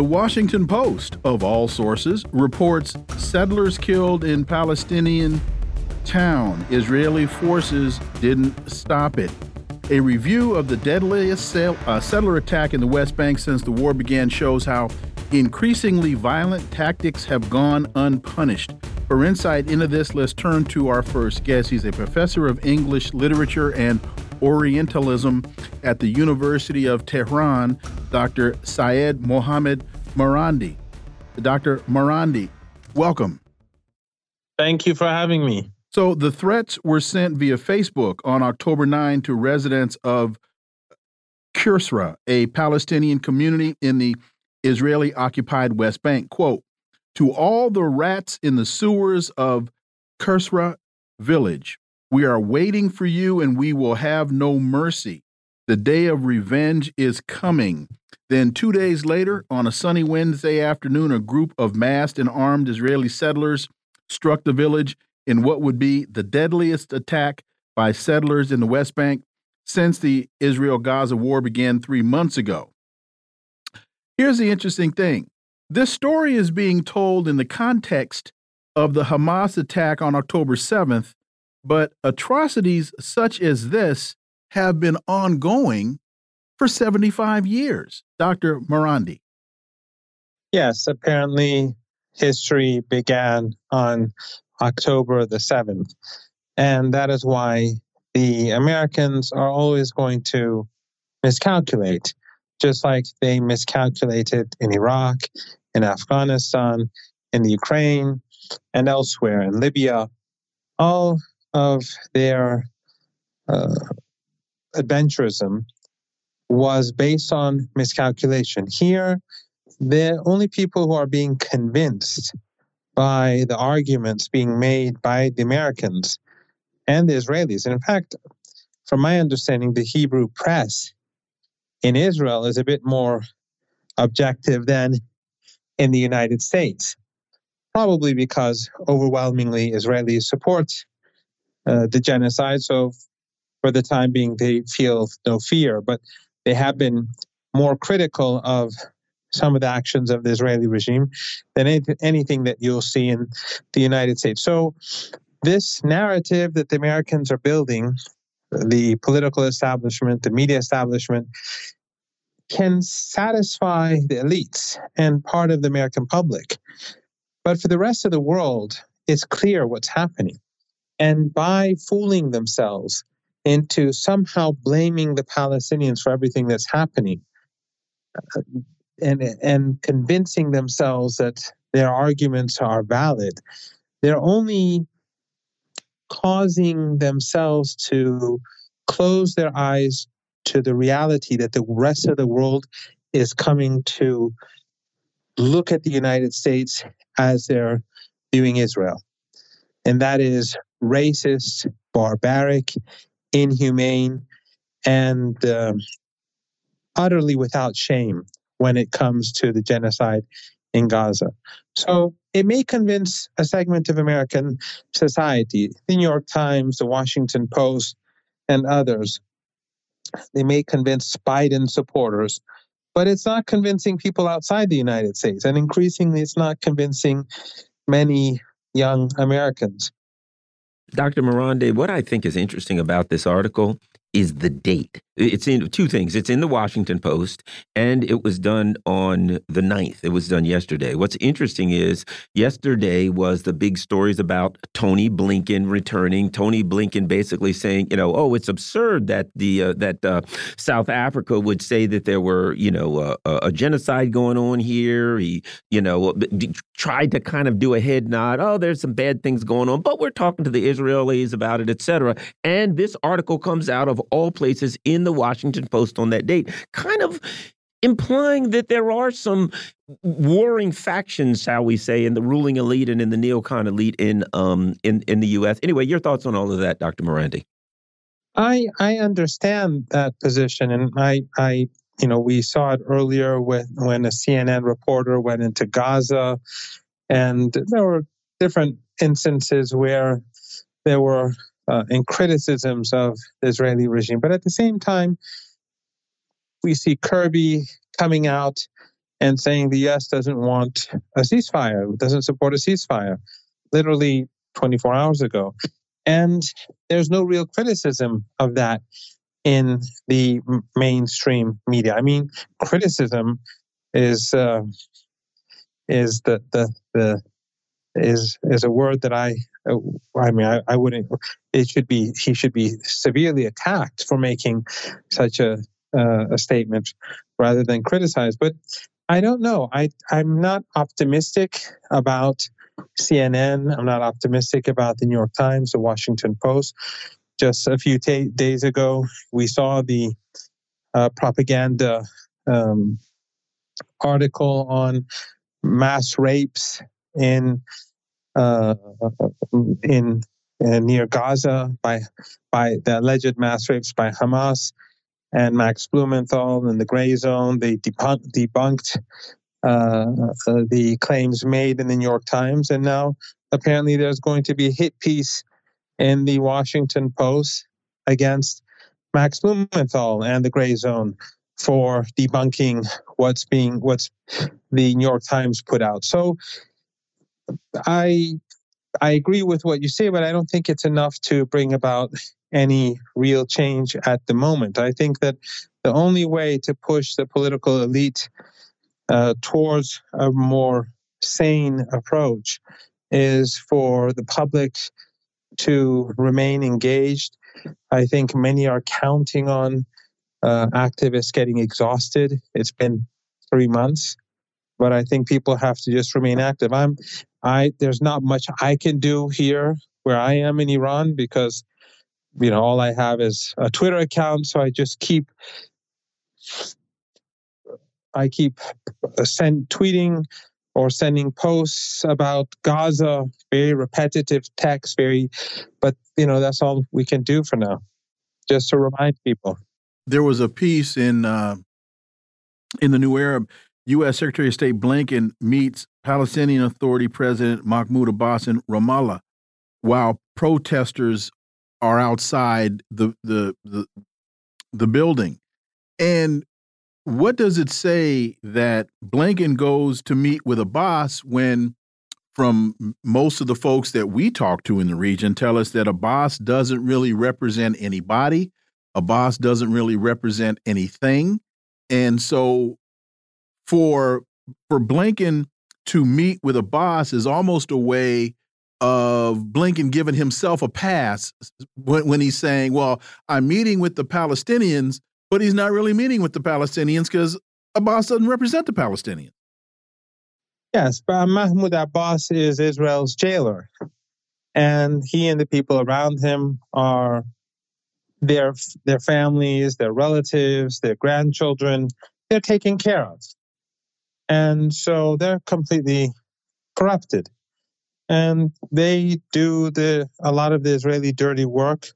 The Washington Post, of all sources, reports settlers killed in Palestinian town. Israeli forces didn't stop it. A review of the deadliest uh, settler attack in the West Bank since the war began shows how increasingly violent tactics have gone unpunished. For insight into this, let's turn to our first guest. He's a professor of English literature and Orientalism at the University of Tehran, Dr. Syed Mohammed Marandi. Dr. Marandi, welcome. Thank you for having me. So, the threats were sent via Facebook on October 9 to residents of Qusra, a Palestinian community in the Israeli occupied West Bank. Quote, to all the rats in the sewers of Qusra village, we are waiting for you and we will have no mercy. The day of revenge is coming. Then, two days later, on a sunny Wednesday afternoon, a group of masked and armed Israeli settlers struck the village in what would be the deadliest attack by settlers in the West Bank since the Israel Gaza war began three months ago. Here's the interesting thing this story is being told in the context of the Hamas attack on October 7th but atrocities such as this have been ongoing for 75 years. Dr. Marandi. Yes, apparently history began on October the 7th. And that is why the Americans are always going to miscalculate, just like they miscalculated in Iraq, in Afghanistan, in the Ukraine, and elsewhere, in Libya. All of their uh, adventurism was based on miscalculation. Here, the only people who are being convinced by the arguments being made by the Americans and the Israelis, and in fact, from my understanding, the Hebrew press in Israel is a bit more objective than in the United States, probably because overwhelmingly Israelis support uh, the genocide. So for the time being, they feel no fear, but they have been more critical of some of the actions of the Israeli regime than anything that you'll see in the United States. So this narrative that the Americans are building, the political establishment, the media establishment, can satisfy the elites and part of the American public. But for the rest of the world, it's clear what's happening. And by fooling themselves into somehow blaming the Palestinians for everything that's happening uh, and, and convincing themselves that their arguments are valid, they're only causing themselves to close their eyes to the reality that the rest of the world is coming to look at the United States as they're viewing Israel. And that is racist, barbaric, inhumane, and um, utterly without shame when it comes to the genocide in Gaza. So it may convince a segment of American society, the New York Times, the Washington Post, and others. They may convince Biden supporters, but it's not convincing people outside the United States. And increasingly, it's not convincing many young Americans. Dr. Marandi, what I think is interesting about this article is the date. It's in two things. It's in the Washington Post and it was done on the 9th. It was done yesterday. What's interesting is yesterday was the big stories about Tony Blinken returning. Tony Blinken basically saying, you know, oh, it's absurd that the uh, that uh, South Africa would say that there were, you know, uh, a genocide going on here. He, you know, tried to kind of do a head nod. Oh, there's some bad things going on, but we're talking to the Israelis about it, etc. And this article comes out of all places in the the Washington Post on that date, kind of implying that there are some warring factions, shall we say, in the ruling elite and in the neocon elite in um in in the U.S. Anyway, your thoughts on all of that, Dr. Marandi? I I understand that position, and I I you know we saw it earlier with when a CNN reporter went into Gaza, and there were different instances where there were uh, in criticisms of the Israeli regime, but at the same time, we see Kirby coming out and saying the U.S. doesn't want a ceasefire, doesn't support a ceasefire, literally 24 hours ago. And there's no real criticism of that in the mainstream media. I mean, criticism is uh, is the the the is is a word that I I mean I, I wouldn't it should be he should be severely attacked for making such a uh, a statement rather than criticized. But I don't know. I I'm not optimistic about CNN. I'm not optimistic about the New York Times, the Washington Post. Just a few days ago, we saw the uh, propaganda um, article on mass rapes in uh, in uh, near Gaza by by the alleged mass rapes by Hamas and Max Blumenthal in the Gray Zone. They debunked, debunked uh, uh, the claims made in the New York Times, and now apparently there's going to be a hit piece in the Washington Post against Max Blumenthal and the Gray Zone for debunking what's being what's the New York Times put out. So I I agree with what you say, but I don't think it's enough to bring about any real change at the moment. I think that the only way to push the political elite uh, towards a more sane approach is for the public to remain engaged. I think many are counting on uh, activists getting exhausted. It's been three months, but I think people have to just remain active. I'm, I there's not much I can do here where I am in Iran because you know, all I have is a Twitter account, so I just keep I keep uh, send tweeting or sending posts about Gaza, very repetitive text, very, but you know that's all we can do for now, just to remind people. There was a piece in uh, in the New Arab. U.S. Secretary of State Blinken meets Palestinian Authority President Mahmoud Abbas in Ramallah, while protesters are outside the the the, the building. And what does it say that Blinken goes to meet with Abbas when from most of the folks that we talk to in the region tell us that Abbas doesn't really represent anybody. Abbas doesn't really represent anything. And so for for Blinken to meet with Abbas is almost a way of Blinken giving himself a pass when, when he's saying, well, I'm meeting with the Palestinians, but he's not really meeting with the Palestinians because Abbas doesn't represent the Palestinians. Yes, but Mahmoud Abbas is Israel's jailer. And he and the people around him are their their families, their relatives, their grandchildren, they're taken care of. And so they're completely corrupted and they do the a lot of the Israeli dirty work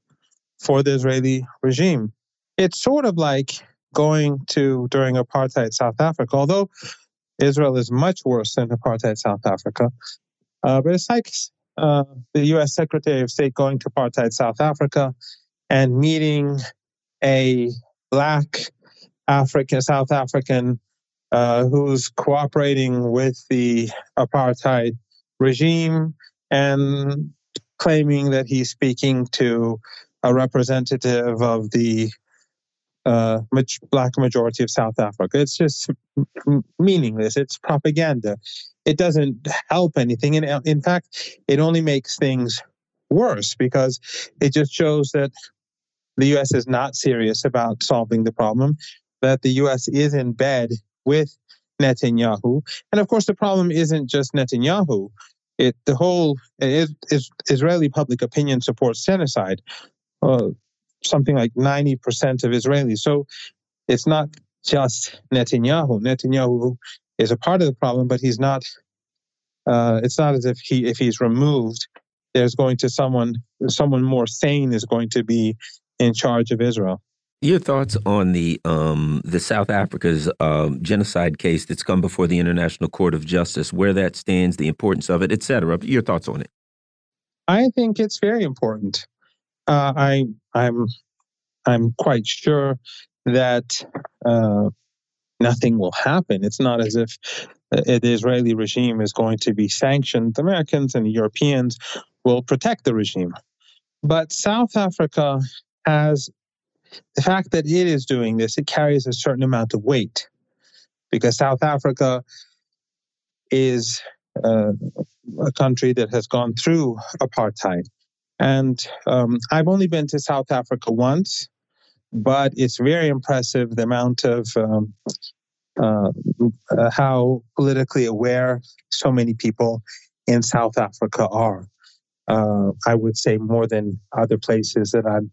for the Israeli regime. It's sort of like going to during apartheid South Africa, although Israel is much worse than apartheid South Africa. Uh, but it's like uh, the U.S. Secretary of State going to apartheid South Africa and meeting a black African South African uh, who's cooperating with the apartheid regime and claiming that he's speaking to a representative of the uh, black majority of South Africa. It's just meaningless. It's propaganda. It doesn't help anything. And uh, in fact, it only makes things worse because it just shows that the U.S. is not serious about solving the problem, that the U.S. is in bed with Netanyahu. And of course, the problem isn't just Netanyahu it the whole Israeli public opinion supports genocide. Uh, something like 90% of Israelis. So it's not just Netanyahu. Netanyahu is a part of the problem, but he's not. Uh, it's not as if he, if he's removed, there's going to someone, someone more sane is going to be in charge of Israel. Your thoughts on the um, the South Africa's um, genocide case that's come before the International Court of Justice, where that stands, the importance of it, etc. Your thoughts on it? I think it's very important. Uh, I I'm I'm quite sure that uh, nothing will happen. It's not as if uh, the Israeli regime is going to be sanctioned. The Americans and the Europeans will protect the regime, but South Africa has the fact that it is doing this, it carries a certain amount of weight because South Africa is uh, a country that has gone through apartheid. And um, I've only been to South Africa once, but it's very impressive the amount of um, uh, uh, how politically aware so many people in South Africa are. Uh, I would say more than other places that I've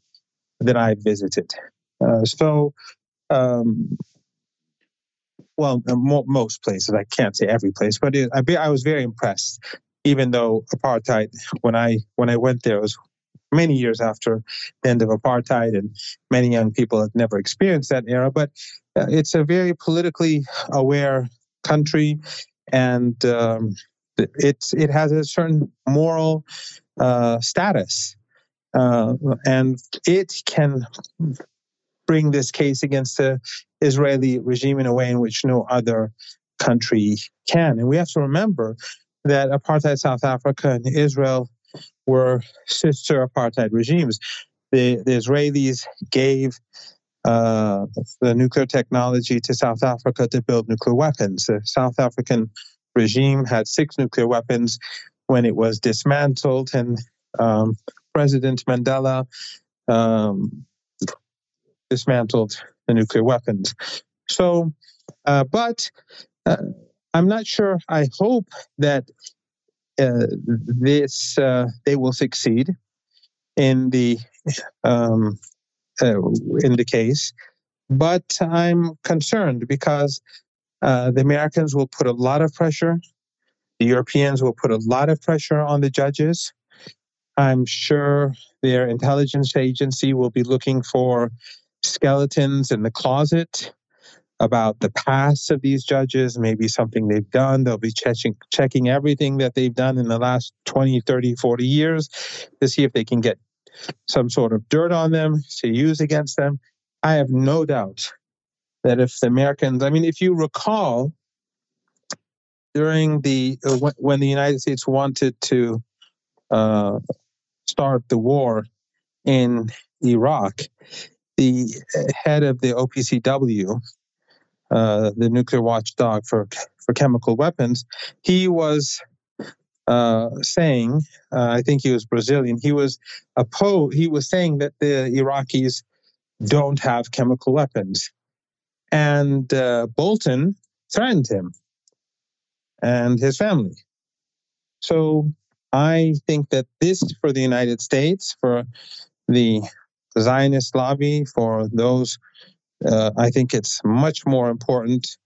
that I visited. Uh, so, um, well, mo- most places. I can't say every place, but it, I, be, I was very impressed. Even though apartheid, when I when I went there, was many years after the end of apartheid, and many young people had never experienced that era. But uh, it's a very politically aware country, and um, it's it has a certain moral uh, status uh, and it can bring this case against the Israeli regime in a way in which no other country can. And we have to remember that apartheid South Africa and Israel were sister apartheid regimes. The, the Israelis gave uh, the nuclear technology to South Africa to build nuclear weapons. The South African regime had six nuclear weapons when it was dismantled, and um, President Mandela um, dismantled the nuclear weapons. So, uh, but uh, I'm not sure. I hope that uh, this uh, they will succeed in the um, uh, in the case, but I'm concerned because uh, the Americans will put a lot of pressure. The Europeans will put a lot of pressure on the judges. I'm sure their intelligence agency will be looking for skeletons in the closet about the past of these judges, maybe something they've done. They'll be checking, checking everything that they've done in the last 20, 30, 40 years to see if they can get some sort of dirt on them to use against them. I have no doubt that if the Americans, I mean, if you recall, during the uh, when the United States wanted to uh, start the war in Iraq, the head of the OPCW, uh, the nuclear watchdog for for chemical weapons, he was uh, saying, uh, I think he was Brazilian. He was opposed. He was saying that the Iraqis don't have chemical weapons, and uh, Bolton threatened him and his family. So I think that this, for the United States, for the Zionist lobby, for those, uh, I think it's much more important,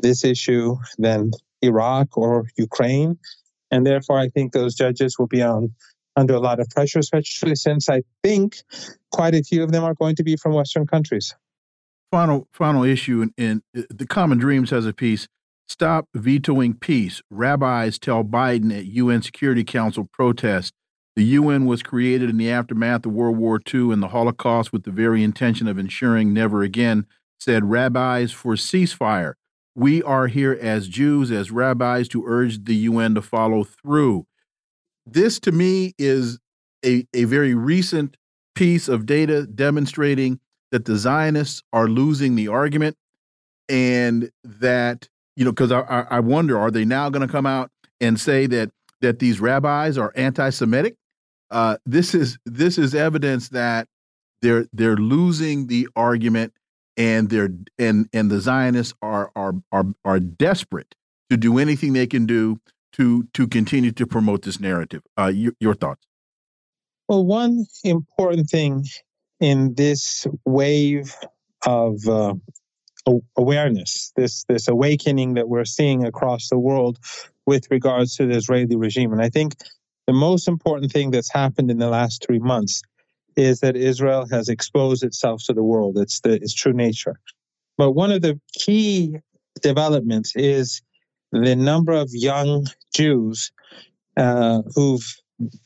this issue, than Iraq or Ukraine. And therefore, I think those judges will be on under a lot of pressure, especially since I think quite a few of them are going to be from Western countries. Final, final issue, in the Common Dreams has a piece Stop vetoing peace. Rabbis tell Biden at UN Security Council protest. The UN was created in the aftermath of World War II and the Holocaust with the very intention of ensuring never again, said rabbis for ceasefire. We are here as Jews, as rabbis, to urge the UN to follow through. This, to me, is a, a very recent piece of data demonstrating that the Zionists are losing the argument and that you know, because I, I wonder, are they now going to come out and say that that these rabbis are anti-Semitic? Uh, this is this is evidence that they're they're losing the argument, and they're and and the Zionists are are are are desperate to do anything they can do to to continue to promote this narrative. Uh, your, your thoughts? Well, one important thing in this wave of uh, awareness, this this awakening that we're seeing across the world with regards to the Israeli regime. And I think the most important thing that's happened in the last three months is that Israel has exposed itself to the world. It's the its true nature. But one of the key developments is the number of young Jews uh, who've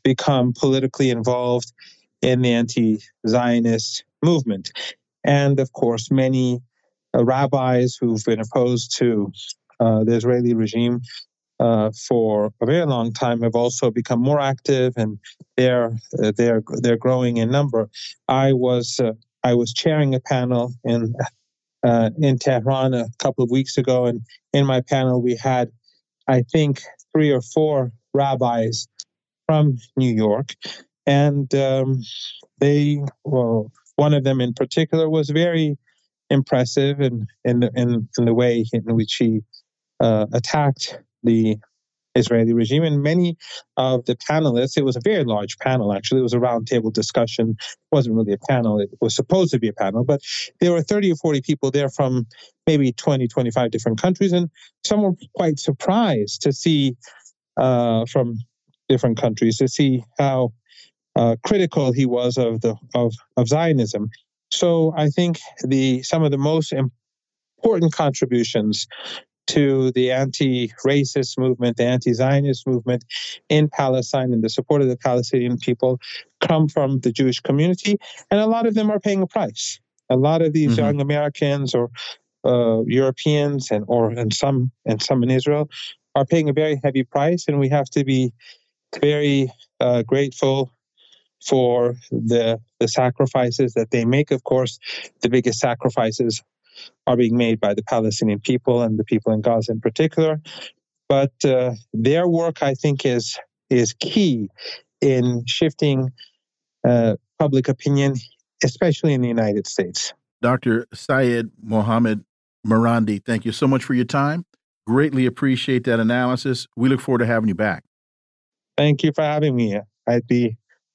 become politically involved in the anti-Zionist movement, and of course many rabbis who've been opposed to uh, the Israeli regime uh, for a very long time have also become more active, and they're uh, they're they're growing in number. I was uh, I was chairing a panel in uh, in Tehran a couple of weeks ago, and in my panel we had, I think, three or four rabbis from New York, and um, they well, one of them in particular was very impressive in in the, in, in the way in which he uh, attacked the Israeli regime. And many of the panelists, it was a very large panel, actually. It was a roundtable discussion. It wasn't really a panel. It was supposed to be a panel, but there were 30 or 40 people there from maybe 20, 25 different countries. And some were quite surprised to see uh, from different countries to see how uh, critical he was of the of, of Zionism. So I think the some of the most important contributions to the anti-racist movement, the anti-Zionist movement in Palestine and the support of the Palestinian people come from the Jewish community, and a lot of them are paying a price. A lot of these mm-hmm. young Americans or uh, Europeans and or and some and some in Israel are paying a very heavy price, and we have to be very uh, grateful for the the sacrifices that they make. Of course, the biggest sacrifices are being made by the Palestinian people and the people in Gaza in particular. But uh, their work, I think, is is key in shifting uh, public opinion, especially in the United States. Dr. Syed Mohammed Marandi, thank you so much for your time. Greatly appreciate that analysis. We look forward to having you back. Thank you for having me. I'd be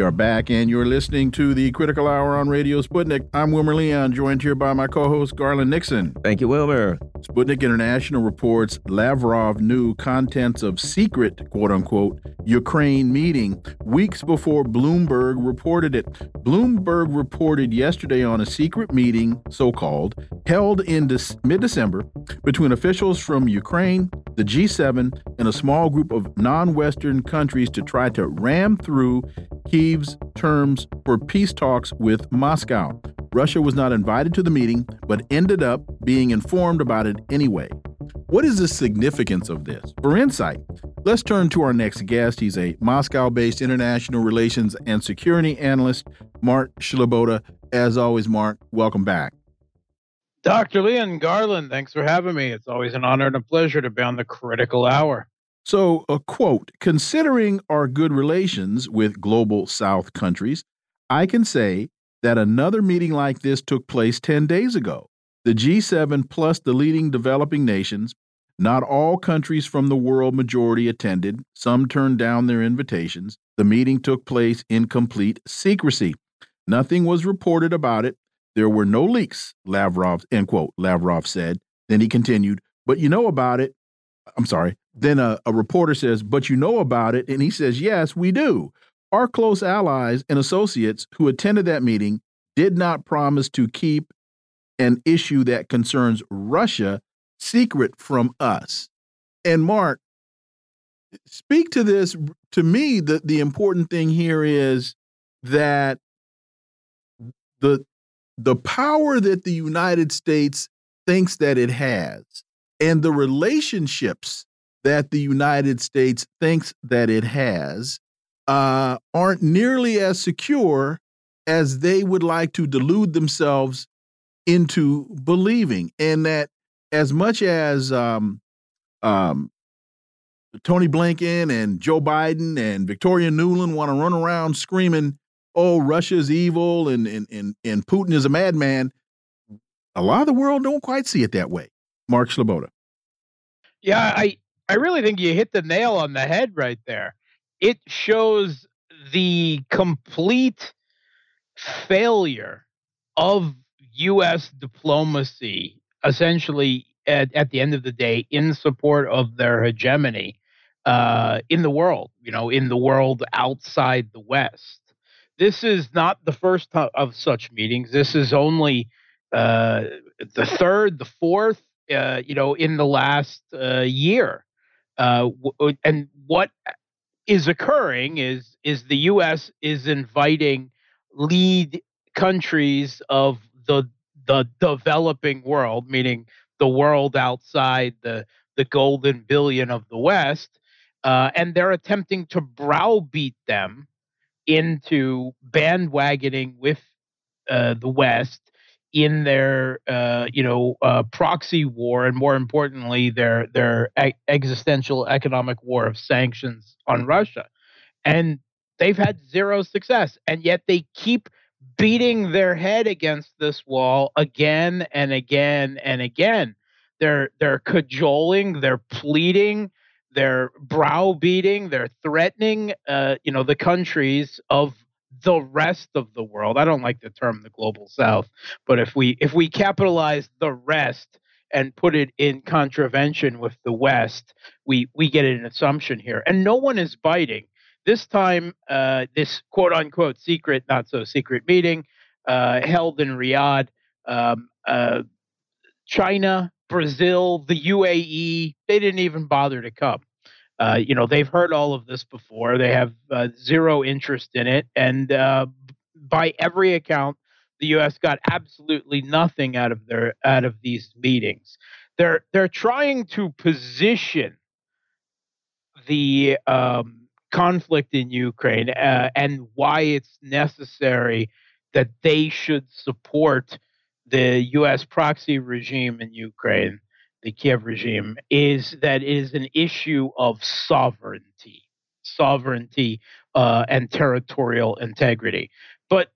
We are back, and you're listening to the Critical Hour on Radio Sputnik. I'm Wilmer Leon, joined here by my co host, Garland Nixon. Thank you, Wilmer. Sputnik International reports Lavrov knew contents of secret, quote unquote, Ukraine meeting weeks before Bloomberg reported it. Bloomberg reported yesterday on a secret meeting, so called, held in mid December between officials from Ukraine, the G7, and a small group of non Western countries to try to ram through Terms for peace talks with Moscow. Russia was not invited to the meeting, but ended up being informed about it anyway. What is the significance of this? For insight, let's turn to our next guest. He's a Moscow based international relations and security analyst, Mark Sleboda. As always, Mark, welcome back. Dr. Leon Garland, thanks for having me. It's always an honor and a pleasure to be on the critical hour. So, a quote Considering our good relations with global South countries, I can say that another meeting like this took place 10 days ago. The G7 plus the leading developing nations, not all countries from the world majority attended, some turned down their invitations. The meeting took place in complete secrecy. Nothing was reported about it. There were no leaks, Lavrov, end quote, Lavrov said. Then he continued, but you know about it. I'm sorry. Then a, a reporter says, but you know about it. And he says, yes, we do. Our close allies and associates who attended that meeting did not promise to keep an issue that concerns Russia secret from us. And Mark, speak to this. To me, the, the important thing here is that the the power that the United States thinks that it has and the relationships that the United States thinks that it has uh, aren't nearly as secure as they would like to delude themselves into believing, and that as much as um, um, Tony Blinken and Joe Biden and Victoria Nuland want to run around screaming, "Oh, Russia's evil and and and, and Putin is a madman," a lot of the world don't quite see it that way. Mark Sleboda. Yeah, I I really think you hit the nail on the head right there. It shows the complete failure of U.S. diplomacy, essentially at, at the end of the day, in support of their hegemony uh, in the world, you know, in the world outside the West. This is not the first of such meetings. This is only uh, the third, the fourth, uh, you know, in the last uh, year. Uh, w- and what is occurring is is the U.S. is inviting lead countries of the the developing world, meaning the world outside the the golden billion of the West, uh, and they're attempting to browbeat them into bandwagoning with uh, the West in their uh, you know uh, proxy war and more importantly their their e- existential economic war of sanctions on Russia. And they've had zero success and yet they keep beating their head against this wall again and again and again. They're they're cajoling they're pleading they're browbeating they're threatening uh, you know the countries of the rest of the world. I don't like the term the global south, but if we if we capitalize the rest and put it in contravention with the west, we we get an assumption here. And no one is biting. This time uh, this quote unquote secret, not so secret meeting uh, held in Riyadh, um, uh, China, Brazil, the UAE, they didn't even bother to come. Uh, you know, they've heard all of this before. They have uh, zero interest in it, and uh, by every account, the U.S. got absolutely nothing out of their out of these meetings. They're they're trying to position the um, conflict in Ukraine uh, and why it's necessary that they should support the U.S. proxy regime in Ukraine the Kiev regime is that it is an issue of sovereignty, sovereignty uh, and territorial integrity. But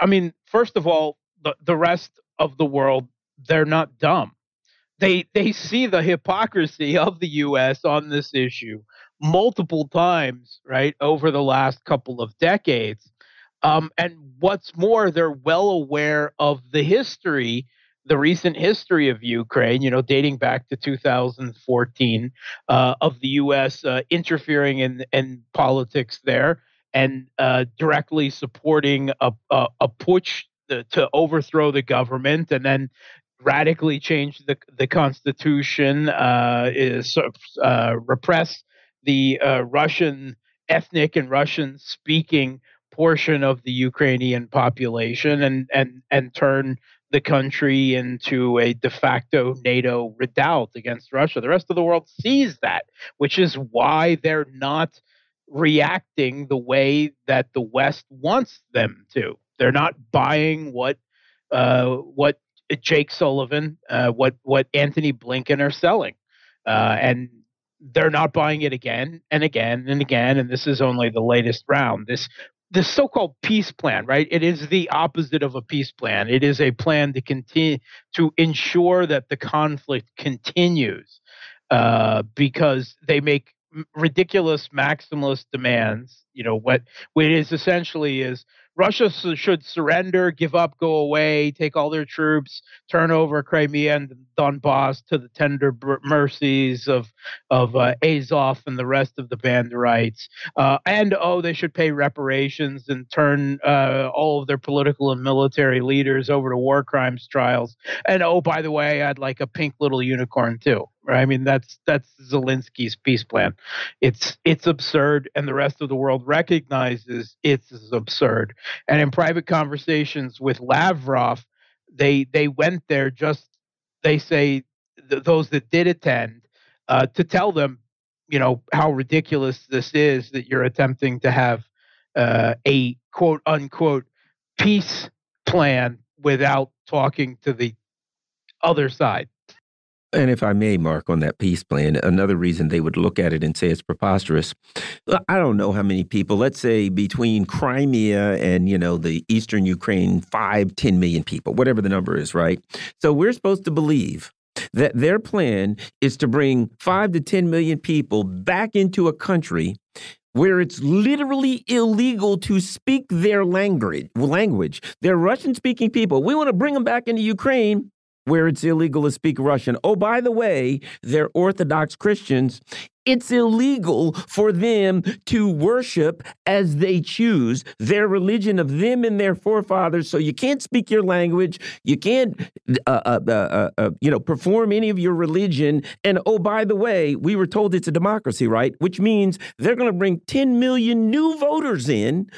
I mean, first of all, the, the rest of the world, they're not dumb. They they see the hypocrisy of the U.S. on this issue multiple times, right, over the last couple of decades. Um, and what's more, they're well aware of the history the recent history of Ukraine, you know, dating back to 2014, uh, of the U.S. Uh, interfering in, in politics there and uh, directly supporting a, a, a putsch to, overthrow the government and then radically change the, the constitution, uh, is, uh, repress the uh, Russian ethnic and Russian speaking portion of the Ukrainian population and and and turn the country into a de facto NATO redoubt against Russia. The rest of the world sees that, which is why they're not reacting the way that the West wants them to. They're not buying what uh, what Jake Sullivan, uh, what what Antony Blinken are selling, uh, and they're not buying it again and again and again. And this is only the latest round. This the so-called peace plan, right? It is the opposite of a peace plan. It is a plan to continue to ensure that the conflict continues, uh, because they make ridiculous maximalist demands. You know what? What it is essentially is Russia should surrender, give up, go away, take all their troops, turn over Crimea and Donbass to the tender mercies of of uh, Azov and the rest of the Banderites. Uh, and oh, they should pay reparations and turn uh, all of their political and military leaders over to war crimes trials. And oh, by the way, I'd like a pink little unicorn too. I mean, that's that's Zelensky's peace plan. It's it's absurd, and the rest of the world recognizes it's absurd. And in private conversations with Lavrov, they they went there just they say th- those that did attend uh, to tell them, you know, how ridiculous this is that you're attempting to have uh, a quote unquote peace plan without talking to the other side. And if I may, Mark, on that peace plan, another reason they would look at it and say it's preposterous. I don't know how many people, let's say between Crimea and, you know, the eastern Ukraine, five, ten million people, whatever the number is, right? So we're supposed to believe that their plan is to bring five to 10 million people back into a country where it's literally illegal to speak their language. Language. They're Russian speaking people. We want to bring them back into Ukraine where it's illegal to speak Russian. Oh, by the way, they're Orthodox Christians. It's illegal for them to worship as they choose their religion of them and their forefathers. So you can't speak your language. You can't, uh, uh, uh, uh, uh you know, perform any of your religion. And oh, by the way, we were told it's a democracy, right? Which means they're going to bring 10 million new voters in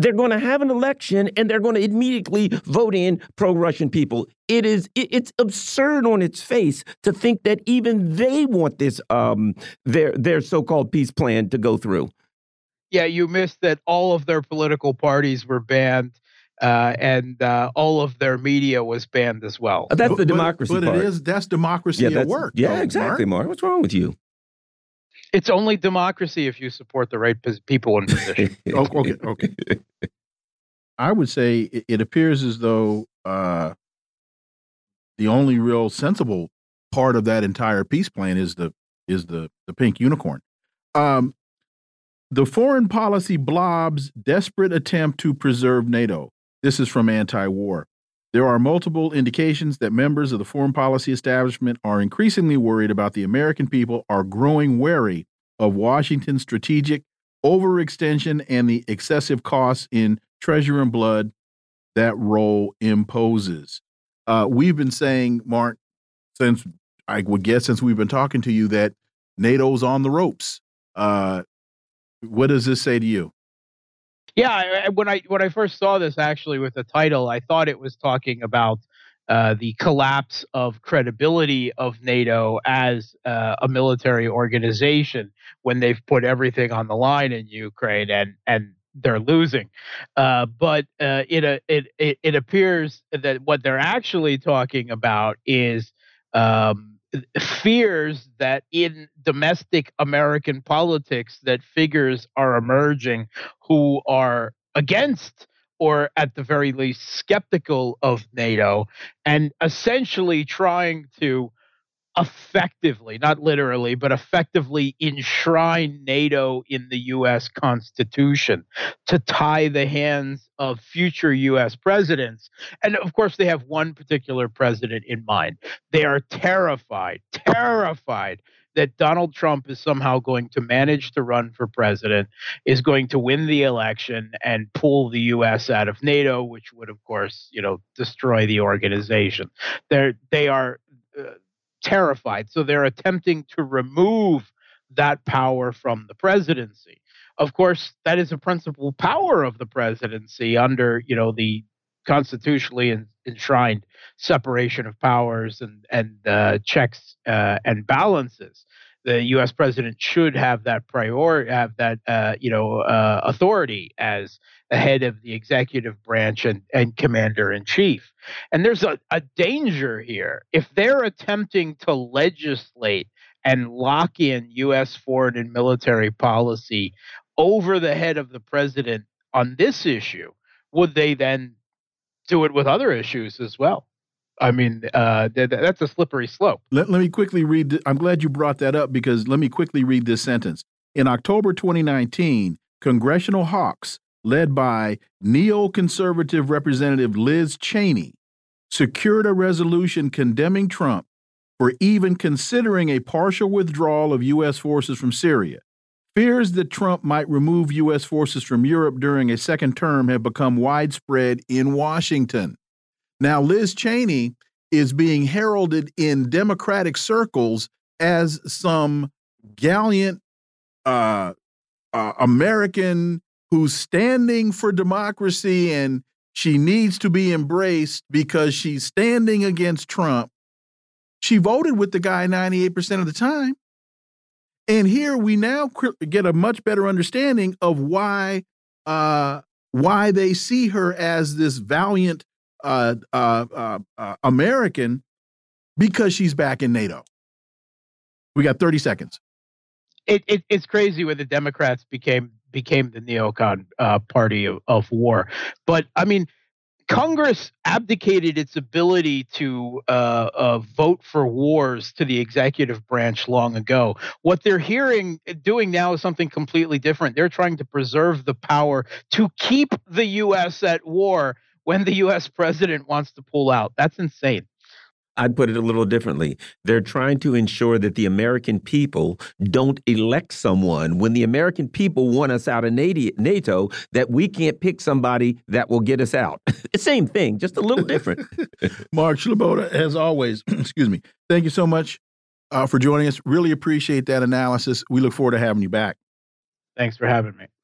they're going to have an election and they're going to immediately vote in pro-Russian people. It is it's absurd on its face to think that even they want this um, their their so-called peace plan to go through. Yeah, you missed that all of their political parties were banned. Uh, and uh, all of their media was banned as well. That's the democracy but, but it is that's democracy yeah, at work. Yeah, though, exactly, Mark. Mark. What's wrong with you? It's only democracy if you support the right people in position. Oh, okay, okay. I would say it, it appears as though uh, the only real sensible part of that entire peace plan is the is the the pink unicorn. Um, the foreign policy blob's desperate attempt to preserve NATO. This is from anti-war. There are multiple indications that members of the foreign policy establishment are increasingly worried about the American people are growing wary of Washington's strategic overextension and the excessive costs in treasure and blood that role imposes. Uh, we've been saying, Mark, since I would guess since we've been talking to you that NATO's on the ropes. Uh, what does this say to you? Yeah, I, when I when I first saw this actually with the title, I thought it was talking about uh, the collapse of credibility of NATO as uh, a military organization when they've put everything on the line in Ukraine and and they're losing. Uh, but uh, it, uh, it it it appears that what they're actually talking about is um, fears that in domestic American politics that figures are emerging who are against or at the very least skeptical of NATO and essentially trying to effectively, not literally, but effectively enshrine NATO in the US Constitution to tie the hands of future US presidents. And of course, they have one particular president in mind. They are terrified, terrified that Donald Trump is somehow going to manage to run for president, is going to win the election and pull the U.S. out of NATO, which would, of course, you know, destroy the organization. They're they are uh, terrified. So they're attempting to remove that power from the presidency. Of course, that is a principal power of the presidency under, you know, the constitutionally enshrined separation of powers and and uh, checks uh, and balances. The U.S. president should have that prior have that uh, you know uh, authority as the head of the executive branch and, and commander in chief. And there's a, a danger here. If they're attempting to legislate and lock in U.S. foreign and military policy over the head of the president on this issue, would they then do it with other issues as well? I mean, uh, th that's a slippery slope. Let, let me quickly read. I'm glad you brought that up because let me quickly read this sentence. In October 2019, congressional hawks led by neoconservative Representative Liz Cheney, secured a resolution condemning Trump for even considering a partial withdrawal of U.S. forces from Syria. Fears that Trump might remove U.S. forces from Europe during a second term have become widespread in Washington. Now, Liz Cheney is being heralded in Democratic circles as some gallant uh, uh, American who's standing for democracy and she needs to be embraced because she's standing against Trump. She voted with the guy 98% of the time. And here we now get a much better understanding of why uh, why they see her as this valiant uh, uh, uh, uh American because she's back in NATO. We got 30 seconds. It, it, it's crazy when the Democrats became became the neocon uh, party of, of war. But I mean, Congress abdicated its ability to uh, uh, vote for wars to the executive branch long ago. What they're hearing, doing now is something completely different. They're trying to preserve the power to keep the U.S. at war when the U.S. president wants to pull out. That's insane. I'd put it a little differently. They're trying to ensure that the American people don't elect someone when the American people want us out of NATO, that we can't pick somebody that will get us out. The same thing, just a little different. Mark Sleboda, as always, excuse me, thank you so much uh, for joining us. Really appreciate that analysis. We look forward to having you back. Thanks for having me.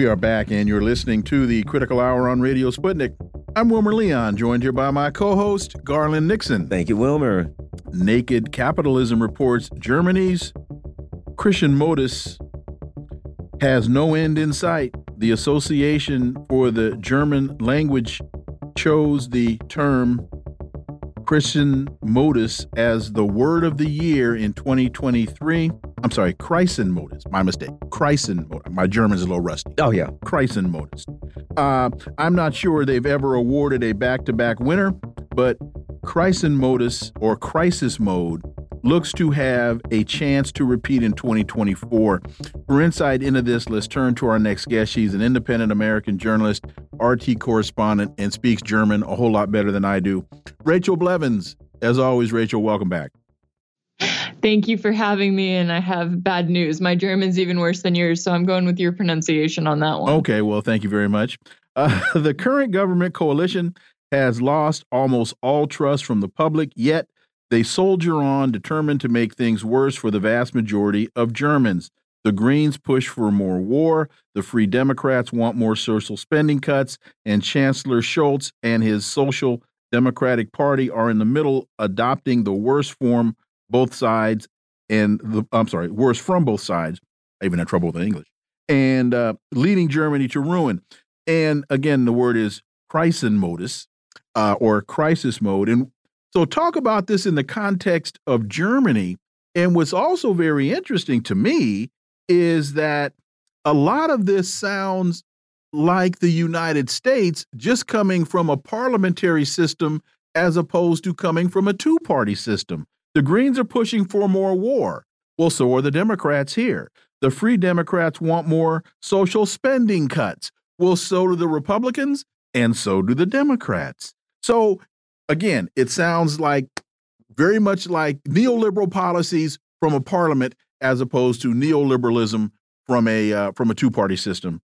We are back, and you're listening to the Critical Hour on Radio Sputnik. I'm Wilmer Leon, joined here by my co host, Garland Nixon. Thank you, Wilmer. Naked Capitalism reports Germany's Christian Modus has no end in sight. The Association for the German Language chose the term Christian Modus as the word of the year in 2023. I'm sorry, Kreisen Modus. My mistake. Kreisen Modus. My German's a little rusty. Oh, yeah. Kreisen Modus. Uh, I'm not sure they've ever awarded a back to back winner, but Kreisen Modus or Crisis Mode looks to have a chance to repeat in 2024. For insight into this, let's turn to our next guest. She's an independent American journalist, RT correspondent, and speaks German a whole lot better than I do. Rachel Blevins. As always, Rachel, welcome back. Thank you for having me. And I have bad news. My German's even worse than yours, so I'm going with your pronunciation on that one. Okay, well, thank you very much. Uh, the current government coalition has lost almost all trust from the public, yet they soldier on, determined to make things worse for the vast majority of Germans. The Greens push for more war. The Free Democrats want more social spending cuts. And Chancellor Scholz and his Social Democratic Party are in the middle, adopting the worst form both sides and the I'm sorry, worst from both sides. I even had trouble with the English. And uh, leading Germany to ruin. And again, the word is modus uh, or crisis mode. And so, talk about this in the context of Germany. And what's also very interesting to me is that a lot of this sounds like the United States just coming from a parliamentary system as opposed to coming from a two party system. The Greens are pushing for more war. Well, so are the Democrats here. The Free Democrats want more social spending cuts. Well, so do the Republicans, and so do the Democrats. So again, it sounds like very much like neoliberal policies from a parliament as opposed to neoliberalism from a uh, from a two party system.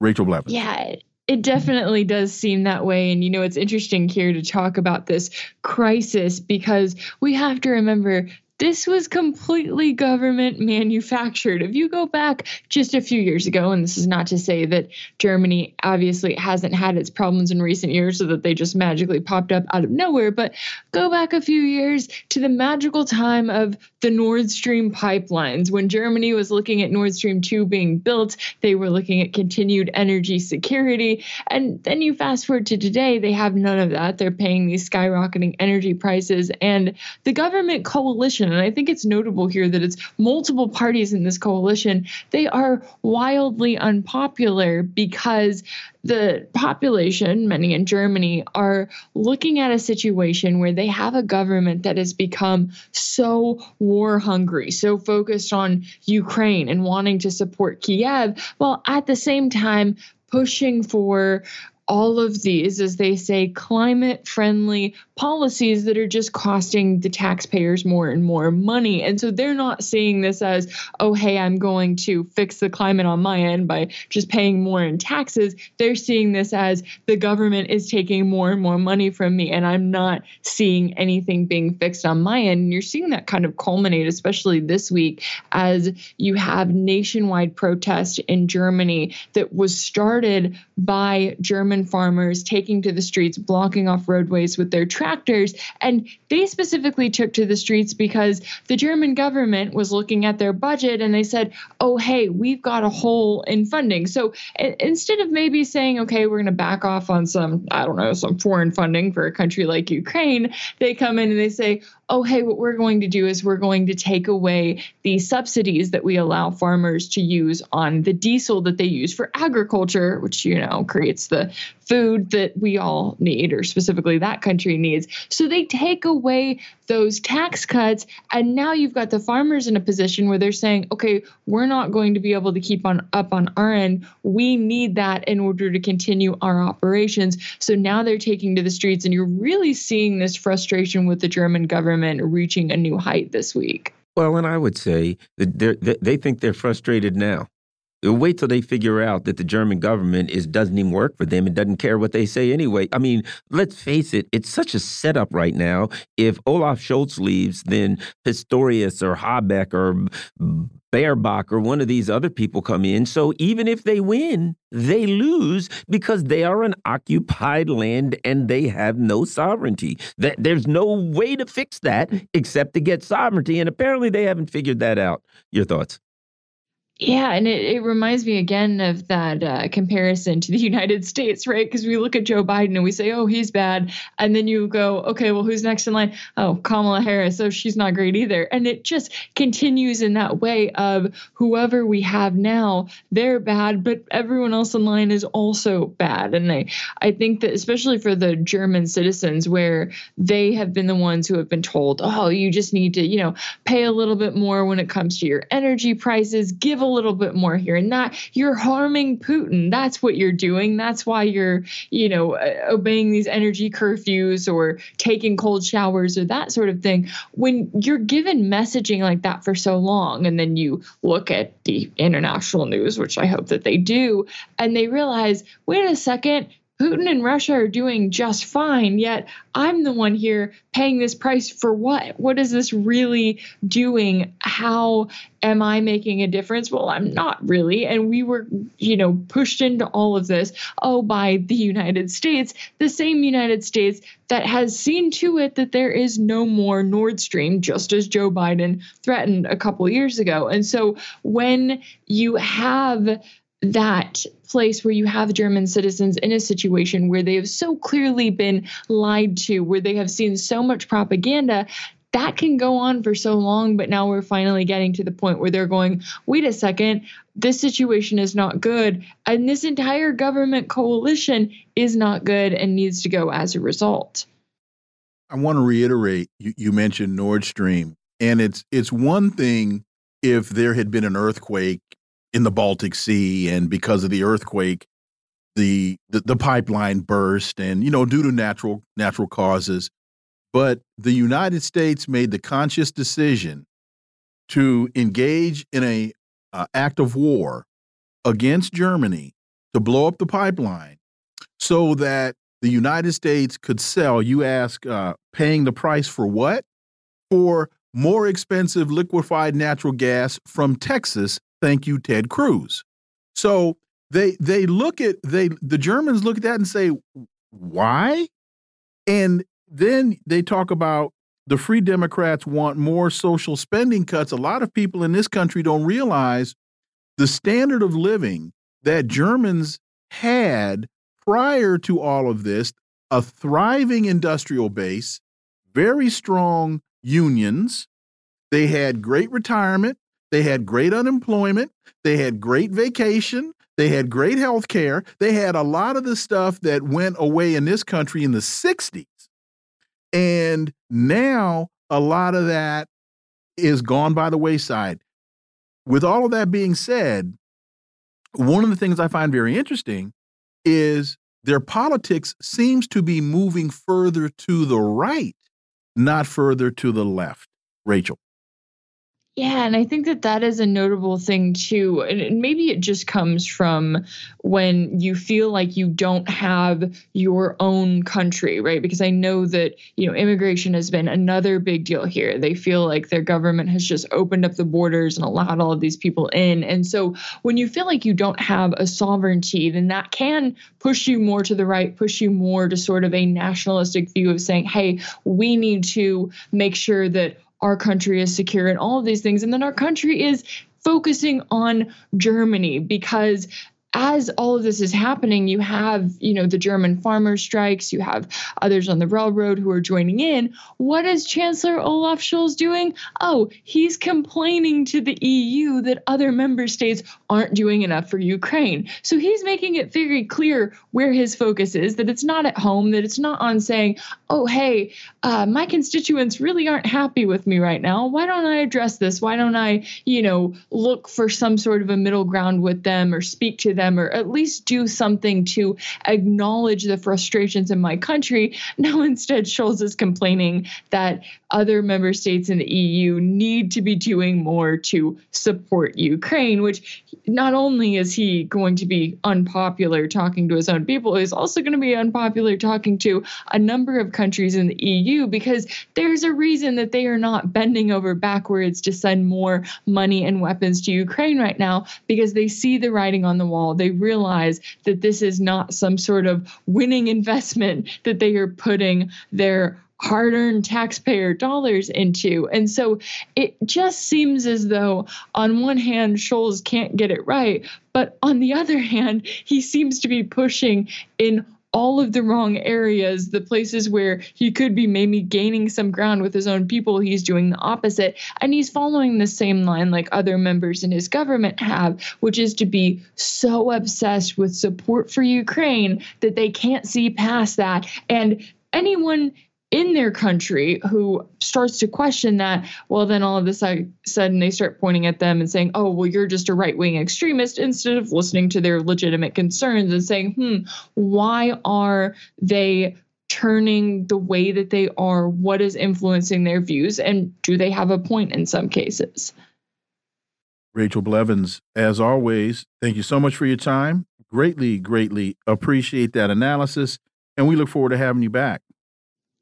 Rachel Blevins. Yeah, it definitely does seem that way. And, you know, it's interesting here to talk about this crisis because we have to remember this was completely government manufactured. If you go back just a few years ago, and this is not to say that Germany obviously hasn't had its problems in recent years so that they just magically popped up out of nowhere, but go back a few years to the magical time of the Nord Stream pipelines. When Germany was looking at Nord Stream 2 being built, they were looking at continued energy security. And then you fast forward to today, they have none of that. They're paying these skyrocketing energy prices. And the government coalition and I think it's notable here that it's multiple parties in this coalition. They are wildly unpopular because the population, many in Germany, are looking at a situation where they have a government that has become so war hungry, so focused on Ukraine and wanting to support Kiev, while at the same time pushing for all of these, as they say, climate friendly policies that are just costing the taxpayers more and more money. And so they're not seeing this as, oh, hey, I'm going to fix the climate on my end by just paying more in taxes. They're seeing this as the government is taking more and more money from me, and I'm not seeing anything being fixed on my end. And you're seeing that kind of culminate, especially this week, as you have nationwide protest in Germany that was started by German farmers taking to the streets, blocking off roadways with their tractors. And they specifically took to the streets because the German government was looking at their budget and they said, oh, hey, we've got a hole in funding. So instead of maybe saying, okay, we're going to back off on some, I don't know, some foreign funding for a country like Ukraine, they come in and they say, oh, hey, what we're going to do is we're going to take away the subsidies that we allow farmers to use on the diesel that they use for agriculture, which, you know, creates the food that we all need, or specifically that country needs. So they take away those tax cuts. And now you've got the farmers in a position where they're saying, okay, we're not going to be able to keep on up on our end. We need that in order to continue our operations. So now they're taking to the streets, and you're really seeing this frustration with the German government reaching a new height this week. Well, and I would say that they think they're frustrated now. Wait till they figure out that the German government is doesn't even work for them and doesn't care what they say anyway. I mean, let's face it, it's such a setup right now. If Olaf Scholz leaves, then Pistorius or Habeck or Baerbock or one of these other people come in. So even if they win, they lose because they are an occupied land and they have no sovereignty. That There's no way to fix that except to get sovereignty. And apparently they haven't figured that out. Your thoughts? Yeah, and it, it reminds me again of that uh, comparison to the United States, right? Because we look at Joe Biden and we say, oh, he's bad. And then you go, okay, well, who's next in line? Oh, Kamala Harris. Oh, she's not great either. And it just continues in that way of whoever we have now, they're bad, but everyone else in line is also bad. And I, I think that especially for the German citizens, where they have been the ones who have been told, oh, you just need to, you know, pay a little bit more when it comes to your energy prices, give a little bit more here and that you're harming Putin. That's what you're doing. That's why you're, you know, uh, obeying these energy curfews or taking cold showers or that sort of thing. When you're given messaging like that for so long, and then you look at the international news, which I hope that they do, and they realize, wait a second, Putin and Russia are doing just fine, yet I'm the one here paying this price for what? What is this really doing? How am I making a difference? Well, I'm not really. And we were, you know, pushed into all of this, oh, by the United States, the same United States that has seen to it that there is no more Nord Stream, just as Joe Biden threatened a couple years ago. And so when you have that place where you have German citizens in a situation where they have so clearly been lied to, where they have seen so much propaganda, that can go on for so long. But now we're finally getting to the point where they're going, wait a second, this situation is not good. And this entire government coalition is not good and needs to go as a result. I want to reiterate you, you mentioned Nord Stream, and it's it's one thing if there had been an earthquake in the Baltic Sea, and because of the earthquake, the, the the, pipeline burst, and you know due to natural natural causes. But the United States made the conscious decision to engage in a uh, act of war against Germany to blow up the pipeline, so that the United States could sell. You ask, uh, paying the price for what? For more expensive liquefied natural gas from Texas Thank you, Ted Cruz. So they they look at they the Germans look at that and say, why? And then they talk about the Free Democrats want more social spending cuts. A lot of people in this country don't realize the standard of living that Germans had prior to all of this a thriving industrial base, very strong unions. They had great retirement. They had great unemployment. They had great vacation. They had great health care. They had a lot of the stuff that went away in this country in the 60s. And now a lot of that is gone by the wayside. With all of that being said, one of the things I find very interesting is their politics seems to be moving further to the right, not further to the left. Rachel. Yeah, and I think that that is a notable thing too. And maybe it just comes from when you feel like you don't have your own country, right? Because I know that, you know, immigration has been another big deal here. They feel like their government has just opened up the borders and allowed all of these people in. And so when you feel like you don't have a sovereignty, then that can push you more to the right, push you more to sort of a nationalistic view of saying, hey, we need to make sure that our country is secure and all of these things. And then our country is focusing on Germany because as all of this is happening, you have, you know, the German farmer strikes, you have others on the railroad who are joining in. What is Chancellor Olaf Scholz doing? Oh, he's complaining to the EU that other member states aren't doing enough for Ukraine. So he's making it very clear where his focus is, that it's not at home, that it's not on saying, oh, hey, uh, my constituents really aren't happy with me right now. Why don't I address this? Why don't I, you know, look for some sort of a middle ground with them or speak to them? Them or at least do something to acknowledge the frustrations in my country. Now, instead, Scholz is complaining that other member states in the EU need to be doing more to support Ukraine, which not only is he going to be unpopular talking to his own people, he's also going to be unpopular talking to a number of countries in the EU because there's a reason that they are not bending over backwards to send more money and weapons to Ukraine right now because they see the writing on the wall they realize that this is not some sort of winning investment that they are putting their hard earned taxpayer dollars into. And so it just seems as though, on one hand, Scholz can't get it right, but on the other hand, he seems to be pushing in all of the wrong areas, the places where he could be maybe gaining some ground with his own people, he's doing the opposite. And he's following the same line like other members in his government have, which is to be so obsessed with support for Ukraine that they can't see past that. And anyone in their country who starts to question that, well, then all of a sudden they start pointing at them and saying, oh, well, you're just a right wing extremist, instead of listening to their legitimate concerns and saying, hmm, why are they turning the way that they are? What is influencing their views? And do they have a point in some cases? Rachel Blevins, as always, thank you so much for your time. Greatly, greatly appreciate that analysis. And we look forward to having you back.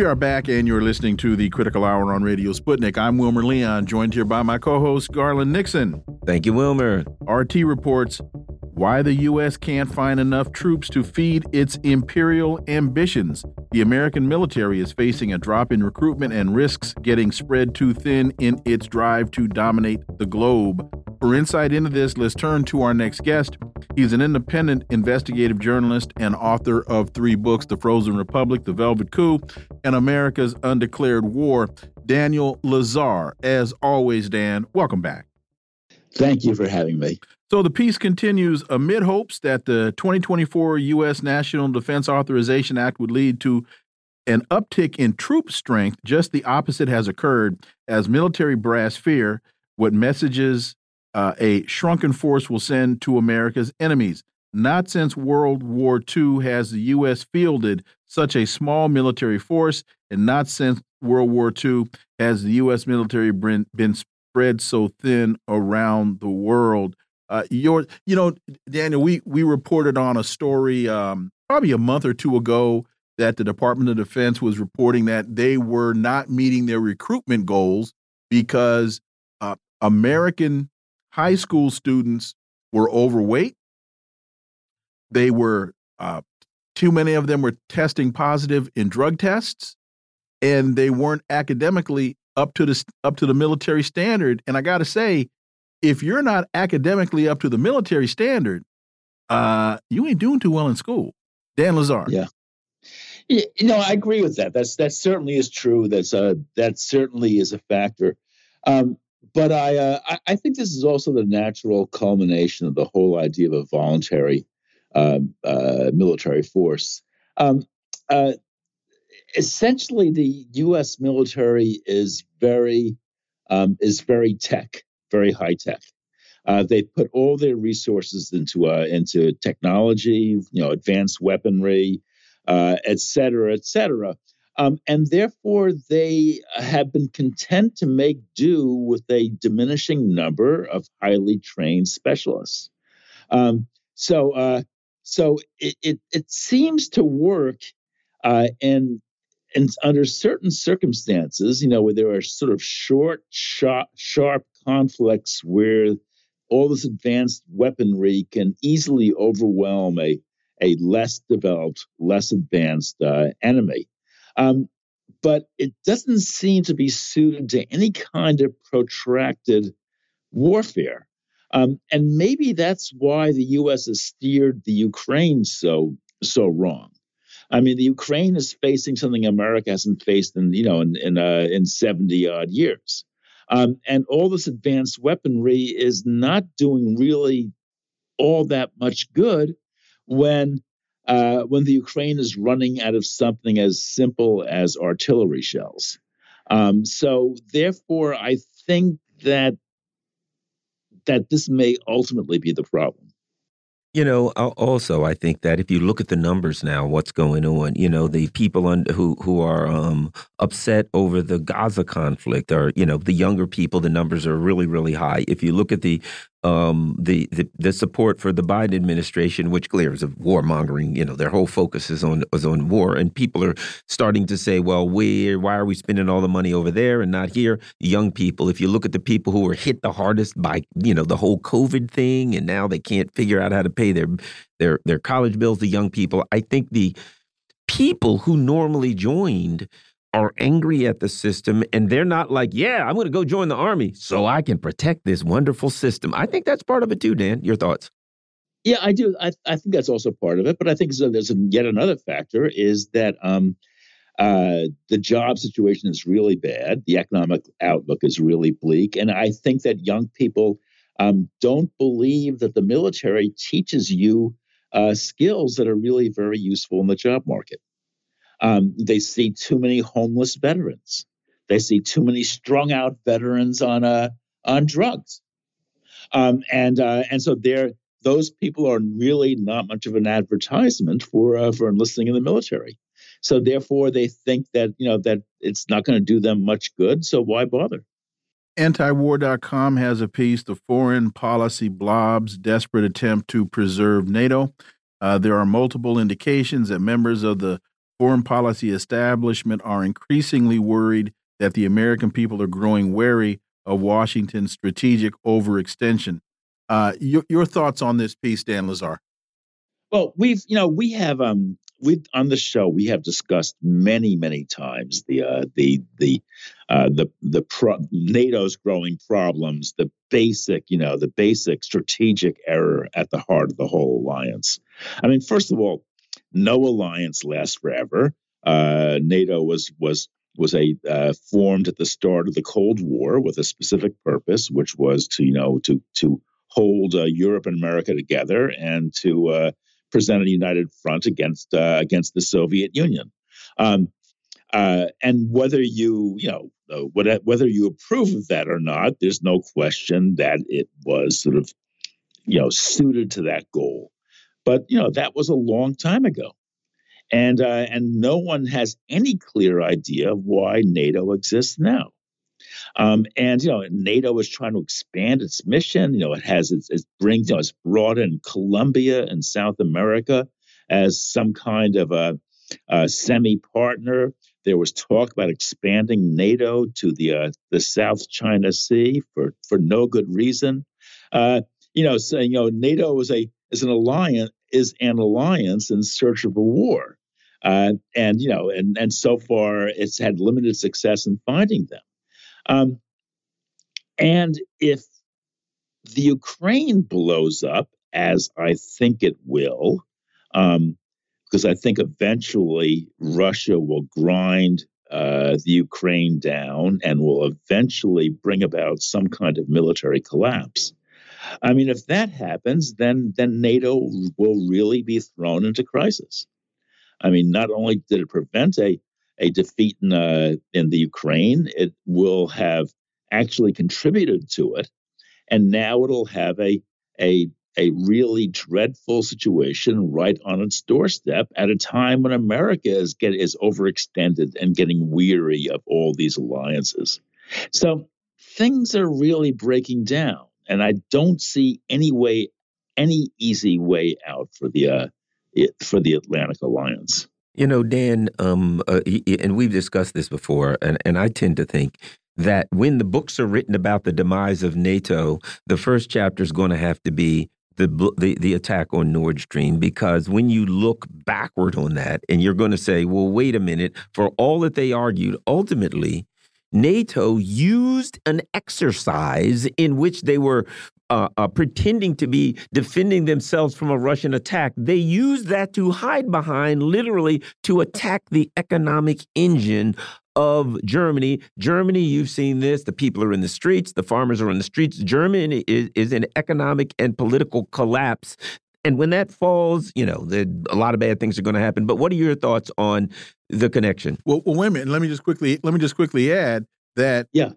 We are back, and you're listening to the Critical Hour on Radio Sputnik. I'm Wilmer Leon, joined here by my co host, Garland Nixon. Thank you, Wilmer. RT reports why the U.S. can't find enough troops to feed its imperial ambitions. The American military is facing a drop in recruitment and risks getting spread too thin in its drive to dominate the globe. For insight into this, let's turn to our next guest. He's an independent investigative journalist and author of three books The Frozen Republic, The Velvet Coup, and America's Undeclared War. Daniel Lazare, As always, Dan, welcome back. Thank you for having me. So the piece continues amid hopes that the 2024 U.S. National Defense Authorization Act would lead to an uptick in troop strength. Just the opposite has occurred as military brass fear what messages uh, a shrunken force will send to America's enemies. Not since World War II has the U.S. fielded such a small military force, and not since World War II has the U.S. military been, been spread so thin around the world. Uh, your, you know, Daniel, we we reported on a story um, probably a month or two ago that the Department of Defense was reporting that they were not meeting their recruitment goals because uh, American high school students were overweight. They were uh, too many of them were testing positive in drug tests, and they weren't academically up to the up to the military standard. And I got to say, if you're not academically up to the military standard, uh, you ain't doing too well in school. Dan Lazare. Yeah. You know, I agree with that. That's that certainly is true. That's uh that certainly is a factor. Um, but I, uh, I, I think this is also the natural culmination of the whole idea of a voluntary um, uh, military force. Um, uh, essentially, the U.S. military is very um, is very tech, very high tech. Uh, they put all their resources into uh, into technology, you know, advanced weaponry, uh, et cetera, et cetera. Um, and therefore, they have been content to make do with a diminishing number of highly trained specialists. Um, so, uh, so it, it, it, seems to work, uh, and and under certain circumstances, you know, where there are sort of short, sharp, sharp conflicts where all this advanced weaponry can easily overwhelm a a less developed, less advanced uh, enemy. Um, but it doesn't seem to be suited to any kind of protracted warfare. Um, and maybe that's why the U.S. has steered the Ukraine so so wrong. I mean, the Ukraine is facing something America hasn't faced in you know in in, uh, in seventy odd years, um, and all this advanced weaponry is not doing really all that much good when uh, when the Ukraine is running out of something as simple as artillery shells. Um, so, therefore, I think that that this may ultimately be the problem. You know, also I think that if you look at the numbers now, what's going on? You know, the people who who are um, upset over the Gaza conflict are, you know, the younger people. The numbers are really, really high. If you look at the um, the, the, the support for the Biden administration, which clearly is a warmongering. You know, their whole focus is on is on war, and people are starting to say, "Well, where? Why are we spending all the money over there and not here?" Young people. If you look at the people who were hit the hardest by you know the whole COVID thing, and now they can't figure out how to pay their their their college bills. The young people. I think the people who normally joined are angry at the system and they're not like, yeah, I'm going to go join the army so I can protect this wonderful system. I think that's part of it too, Dan. Your thoughts? Yeah, I do. I, I think that's also part of it. But I think so there's a, yet another factor is that um, uh, the job situation is really bad. The economic outlook is really bleak. And I think that young people um, don't believe that the military teaches you uh, skills that are really very useful in the job market. Um, they see too many homeless veterans. They see too many strung out veterans on uh, on drugs, um, and uh, and so they're those people are really not much of an advertisement for uh, for enlisting in the military. So therefore, they think that you know that it's not going to do them much good. So why bother? Antiwar.com has a piece: "The Foreign Policy Blob's Desperate Attempt to Preserve NATO." Uh, there are multiple indications that members of the foreign policy establishment are increasingly worried that the American people are growing wary of Washington's strategic overextension. Uh, your, your, thoughts on this piece, Dan Lazare? Well, we've you know we have um we on the show we have discussed many many times the uh, the the uh, the the pro- NATO's growing problems, the basic you know the basic strategic error at the heart of the whole alliance. I mean, first of all, no alliance lasts forever. Uh, NATO was was was a uh, formed at the start of the Cold War with a specific purpose, which was to you know to to hold uh, Europe and America together and to uh, present a united front against uh, against the Soviet Union. Um, uh, and whether you you know whether you approve of that or not, there's no question that it was sort of you know suited to that goal. But you know that was a long time ago, and uh, and no one has any clear idea of why NATO exists now. Um, and you know, NATO is trying to expand its mission. You know, it has its, it brings you know, it's brought in Colombia and South America as some kind of a, a semi partner. There was talk about expanding NATO to the uh, the South China Sea for for no good reason. Uh, you know, so, you know, NATO is a is an alliance is an alliance in search of a war. Uh, and you know, and and so far it's had limited success in finding them. Um, and if the Ukraine blows up, as I think it will, um, because I think eventually Russia will grind uh, the Ukraine down and will eventually bring about some kind of military collapse. I mean, if that happens, then then NATO will really be thrown into crisis. I mean, not only did it prevent a a defeat in uh, in the Ukraine, it will have actually contributed to it, and now it'll have a a a really dreadful situation right on its doorstep at a time when America is get is overextended and getting weary of all these alliances. So things are really breaking down, and I don't see any way, any easy way out for the uh, for the Atlantic Alliance. You know, Dan, um, uh, and we've discussed this before, and, and I tend to think that when the books are written about the demise of NATO, the first chapter is going to have to be the, the the attack on Nord Stream because when you look backward on that and you're going to say, well, wait a minute, for all that they argued, ultimately NATO used an exercise in which they were uh, uh, pretending to be defending themselves from a Russian attack. They used that to hide behind, literally, to attack the economic engine of Germany. Germany, you've seen this. The people are in the streets. The farmers are in the streets. Germany is, is in economic and political collapse. And when that falls, you know, a lot of bad things are going to happen. But what are your thoughts on the connection? Well, well, wait a minute. Let me just quickly let me just quickly add that yeah,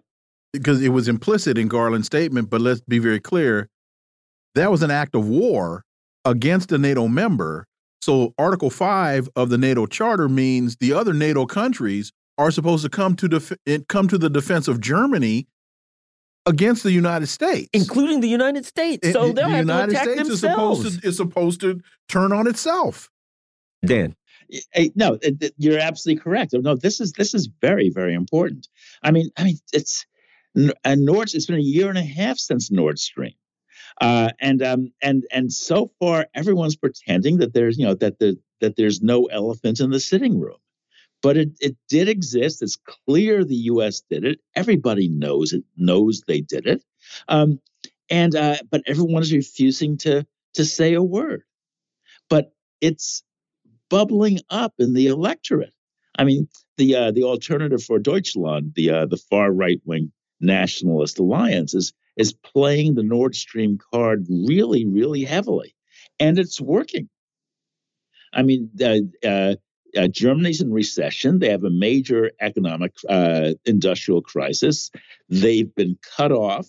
because it was implicit in Garland's statement. But let's be very clear: that was an act of war against a NATO member. So Article Five of the NATO Charter means the other NATO countries are supposed to come to eh, come to the defense of Germany against the United States, including the United States. So they'll the have United to attack States themselves. Is supposed to is supposed to turn on itself. Dan, no, you're absolutely correct. No, this is this is very very important. I mean, I mean, it's and Nord. It's been a year and a half since Nord Stream. Uh, and um, and and so far, everyone's pretending that there's you know that the that there's no elephant in the sitting room but it, it did exist. It's clear the U.S. did it. Everybody knows it. Knows they did it. Um, and uh, but everyone is refusing to to say a word. But it's bubbling up in the electorate. I mean, the uh, the alternative for Deutschland, the uh, the far right wing nationalist alliance, is is playing the Nord Stream card really, really heavily, and it's working. I mean, uh, uh, Germany's in recession. They have a major economic uh, industrial crisis. They've been cut off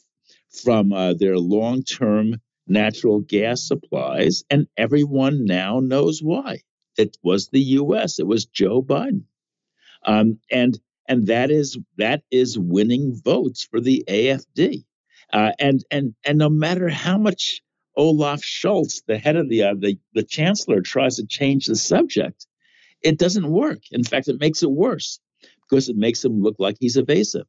from uh, their long term natural gas supplies, and everyone now knows why. It was the U.S. It was Joe Biden, um, and and that is that is winning votes for the AFD. Uh, and and and no matter how much Olaf Scholz, the head of the, uh, the the chancellor, tries to change the subject, it doesn't work. In fact, it makes it worse because it makes him look like he's evasive.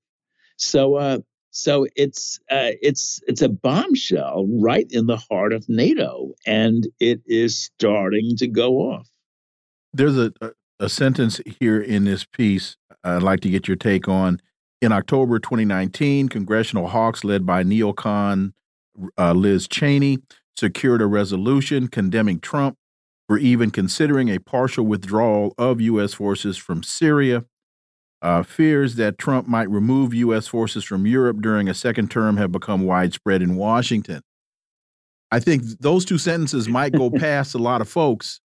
So, uh, so it's uh, it's it's a bombshell right in the heart of NATO, and it is starting to go off. There's a, a, sentence here in this piece I'd like to get your take on. In October 2019, congressional hawks led by neocon uh, Liz Cheney secured a resolution condemning Trump for even considering a partial withdrawal of U.S. forces from Syria. Uh, fears that Trump might remove U.S. forces from Europe during a second term have become widespread in Washington. I think those two sentences might go past a lot of folks,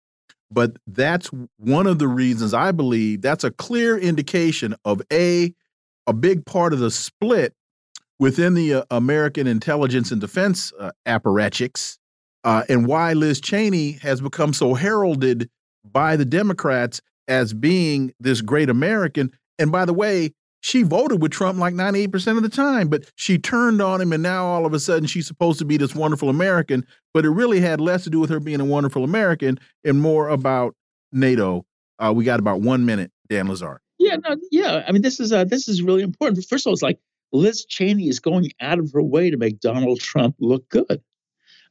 but that's one of the reasons I believe that's a clear indication of a a big part of the split within the uh, American intelligence and defense uh, apparatchiks uh, and why Liz Cheney has become so heralded by the Democrats as being this great American. And by the way, she voted with Trump like 98% of the time, but she turned on him, and now all of a sudden she's supposed to be this wonderful American. But it really had less to do with her being a wonderful American and more about NATO. Uh, we got about one minute, Dan Lazare. Yeah, no, yeah. I mean, this is uh, this is really important. First of all, it's like Liz Cheney is going out of her way to make Donald Trump look good.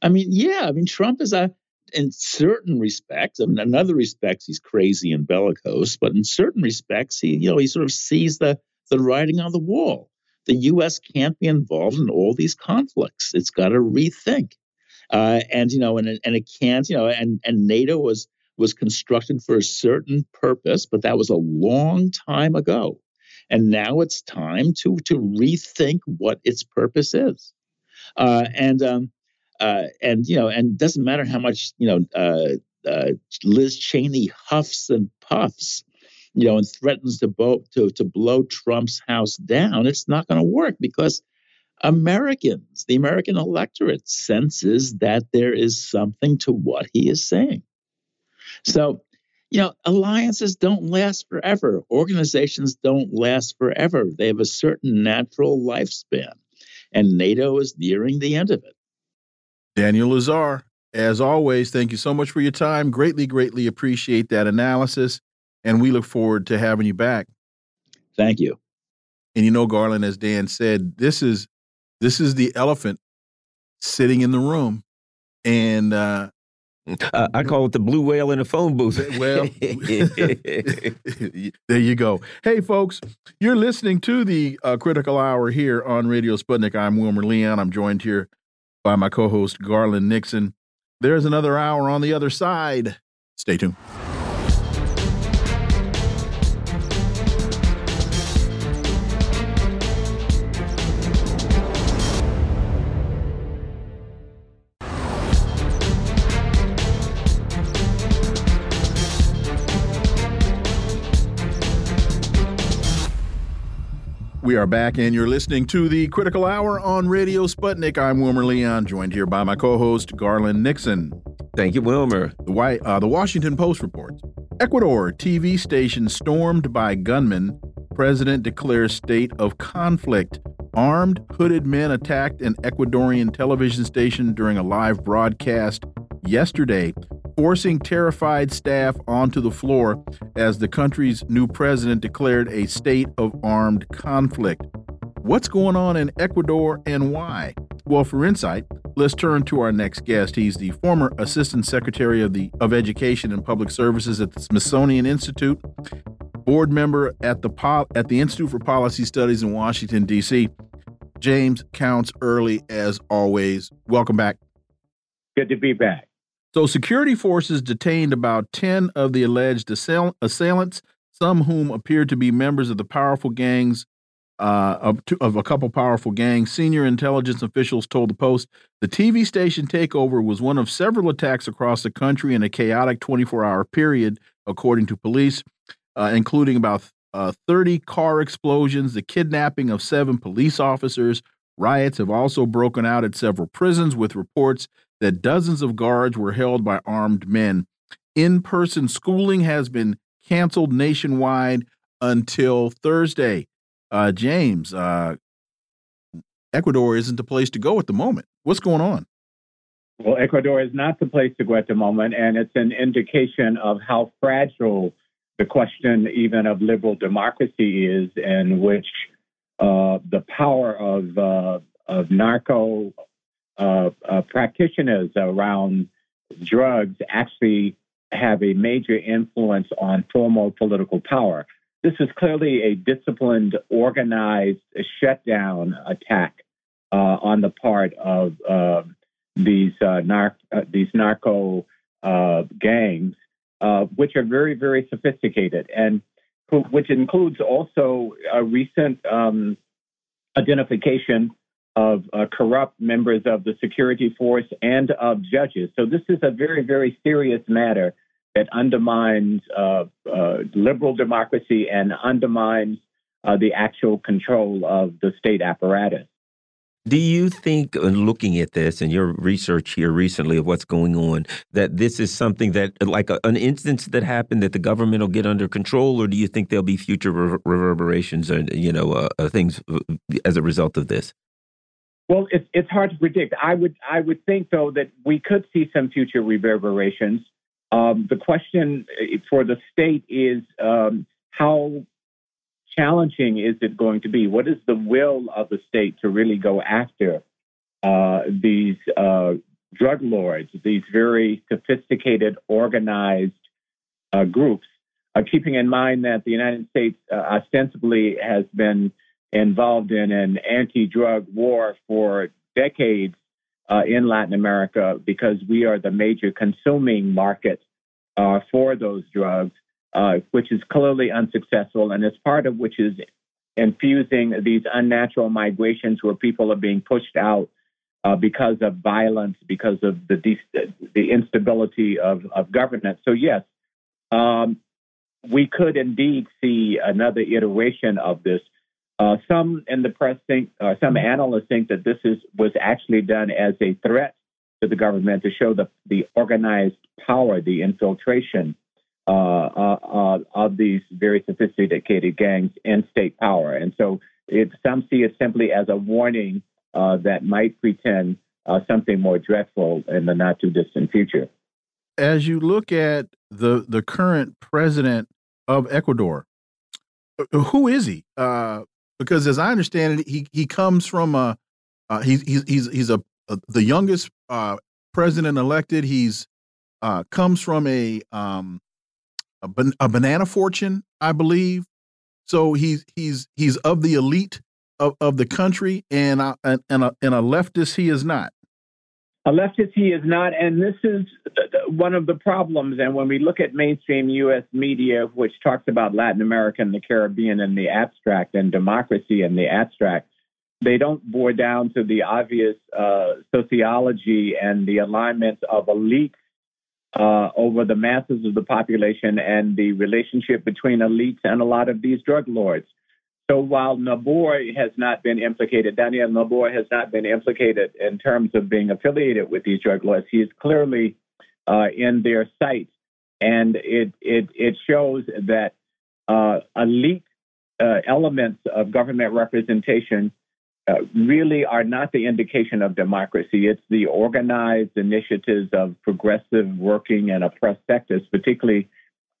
I mean, yeah, I mean, Trump is a, in certain respects, I mean, in other respects, he's crazy and bellicose, but in certain respects, he, you know, he sort of sees the, the writing on the wall. The U.S. can't be involved in all these conflicts. It's got to rethink. Uh, and, you know, and, and it can't, you know, and, and NATO was, was constructed for a certain purpose, but that was a long time ago. And now it's time to, to rethink what its purpose is. Uh, and um, uh, and you know, and doesn't matter how much you know uh, uh, Liz Cheney huffs and puffs, you know, and threatens to, bo- to to blow Trump's house down. It's not going to work because Americans, the American electorate, senses that there is something to what he is saying. So, you know, alliances don't last forever. Organizations don't last forever. They have a certain natural lifespan, and NATO is nearing the end of it. Daniel Lazare, as always, thank you so much for your time. Greatly, greatly appreciate that analysis, and we look forward to having you back. Thank you. And you know, Garland, as Dan said, this is this is the elephant sitting in the room, and uh, uh, I call it the blue whale in a phone booth. well, there you go. Hey, folks, you're listening to the uh, Critical Hour here on Radio Sputnik. I'm Wilmer Leon. I'm joined here by my co host, Garland Nixon. There's another hour on the other side. Stay tuned. We are back, and you're listening to the Critical Hour on Radio Sputnik. I'm Wilmer Leon, joined here by my co-host Garland Nixon. Thank you, Wilmer. The, White, uh, the Washington Post reports: Ecuador TV station stormed by gunmen. President declares state of conflict. Armed, hooded men attacked an Ecuadorian television station during a live broadcast yesterday forcing terrified staff onto the floor as the country's new president declared a state of armed conflict. What's going on in Ecuador and why? Well, for insight, let's turn to our next guest. He's the former Assistant Secretary of the of Education and Public Services at the Smithsonian Institute, board member at the at the Institute for Policy Studies in Washington D.C. James Counts Early as always. Welcome back. Good to be back. So, security forces detained about 10 of the alleged assail assailants, some whom appeared to be members of the powerful gangs, uh, of, of a couple powerful gangs. Senior intelligence officials told the Post the TV station takeover was one of several attacks across the country in a chaotic 24 hour period, according to police, uh, including about uh, 30 car explosions, the kidnapping of seven police officers. Riots have also broken out at several prisons, with reports that dozens of guards were held by armed men. In person schooling has been canceled nationwide until Thursday. Uh, James, uh, Ecuador isn't the place to go at the moment. What's going on? Well, Ecuador is not the place to go at the moment, and it's an indication of how fragile the question, even of liberal democracy, is, in which uh, the power of uh, of narco uh, uh, practitioners around drugs actually have a major influence on formal political power. This is clearly a disciplined, organized shutdown attack uh, on the part of uh, these uh, nar- uh, these narco gangs, which are very, very sophisticated, and which includes also a recent um, identification of uh, corrupt members of the security force and of judges. So this is a very, very serious matter that undermines uh, uh, liberal democracy and undermines uh, the actual control of the state apparatus. Do you think, uh, looking at this and your research here recently of what's going on, that this is something that, like a, an instance that happened, that the government will get under control, or do you think there'll be future reverberations and you know uh, things as a result of this? Well, it's it's hard to predict. I would I would think though that we could see some future reverberations. Um, the question uh, for the state is um, how challenging is it going to be? What is the will of the state to really go after uh, these uh, drug lords, these very sophisticated, organized uh, groups? Uh, keeping in mind that the United States uh, ostensibly has been involved in an anti drug war for decades uh, in Latin America because we are the major consuming market uh, for those drugs, uh, which is clearly unsuccessful, and it's part of which is infusing these unnatural migrations where people are being pushed out uh, because of violence, because of the de- the instability of, of governance. So yes, um, we could indeed see another iteration of this. Uh, some in the press think, uh, some analysts think that this is was actually done as a threat to the government to show the the organized power, the infiltration uh, uh, uh of these very sophisticated gangs in state power. And so, it, some see it simply as a warning uh, that might pretend something more dreadful in the not too distant future. As you look at the the current president of Ecuador, who is he? Because as I understand it, he he comes from a uh, he's he's he's a, a the youngest uh, president elected. He's uh, comes from a um, a, ban a, banana fortune, I believe. So he's he's he's of the elite of, of the country, and and and a, and a leftist he is not. A leftist he is not, and this is one of the problems. And when we look at mainstream U.S. media, which talks about Latin America and the Caribbean in the abstract and democracy in the abstract, they don't bore down to the obvious uh, sociology and the alignments of elites uh, over the masses of the population and the relationship between elites and a lot of these drug lords. So while Noboa has not been implicated, Daniel Noboa has not been implicated in terms of being affiliated with these drug lords. He is clearly uh, in their sights, and it it it shows that uh, elite uh, elements of government representation uh, really are not the indication of democracy. It's the organized initiatives of progressive working and oppressed sectors, particularly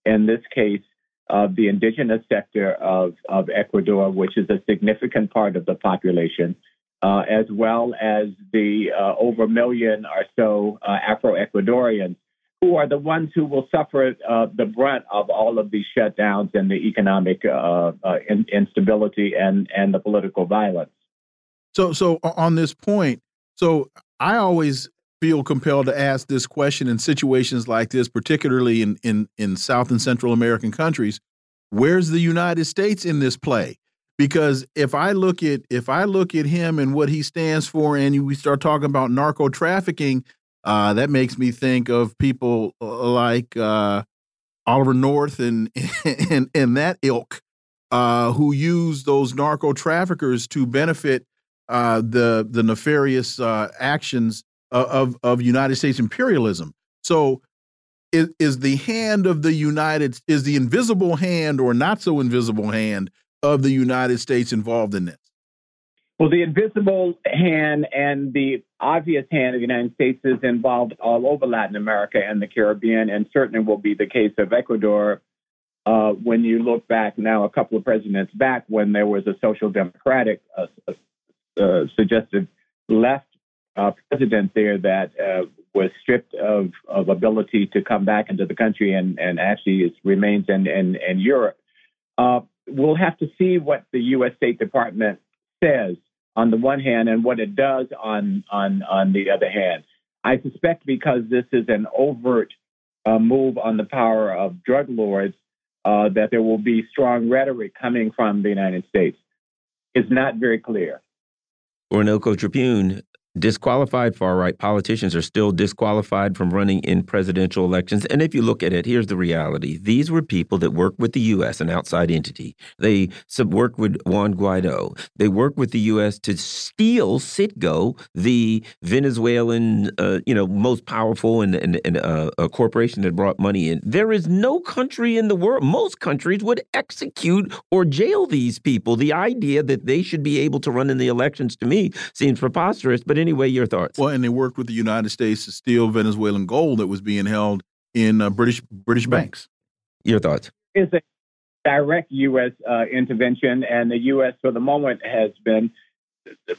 in this case of the indigenous sector of, of Ecuador, which is a significant part of the population, uh, as well as the uh, over a million or so uh, Afro Ecuadorians, who are the ones who will suffer uh, the brunt of all of these shutdowns and the economic uh, uh, in, instability and, and the political violence. So, so on this point, so I always feel compelled to ask this question in situations like this, particularly in, in, in South and Central American countries. Where's the United States in this play? Because if I look at if I look at him and what he stands for, and we start talking about narco trafficking, uh, that makes me think of people uh, like uh, Oliver North and and and that ilk uh, who use those narco traffickers to benefit uh, the the nefarious uh, actions of of United States imperialism. So is, is the hand of the United is the invisible hand or not so invisible hand of the United States involved in this? Well, the invisible hand and the obvious hand of the United States is involved all over Latin America and the Caribbean, and certainly will be the case of Ecuador uh, when you look back now, a couple of presidents back, when there was a social democratic uh, uh, suggested left uh, president there that uh, was stripped of, of ability to come back into the country and, and actually is, remains in, in, in Europe. Uh, we'll have to see what the U.S. State Department says on the one hand and what it does on, on, on the other hand. I suspect because this is an overt uh, move on the power of drug lords, uh, that there will be strong rhetoric coming from the United States. It's not very clear. Orinoco Tribune disqualified far right politicians are still disqualified from running in presidential elections. And if you look at it, here's the reality these were people that worked with the U.S., an outside entity. They worked with Juan Guaido. They worked with the U.S. to steal Citgo, the Venezuelan, uh, you know, most powerful and, and, and uh, a corporation that brought money in. There is no country in the world, most countries would execute or jail these people. The idea that they should be able to run in the elections to me seems preposterous. But in anyway, your thoughts? Well, and they worked with the United States to steal Venezuelan gold that was being held in uh, British British banks. Your thoughts? Is a direct U.S. Uh, intervention, and the U.S. for the moment has been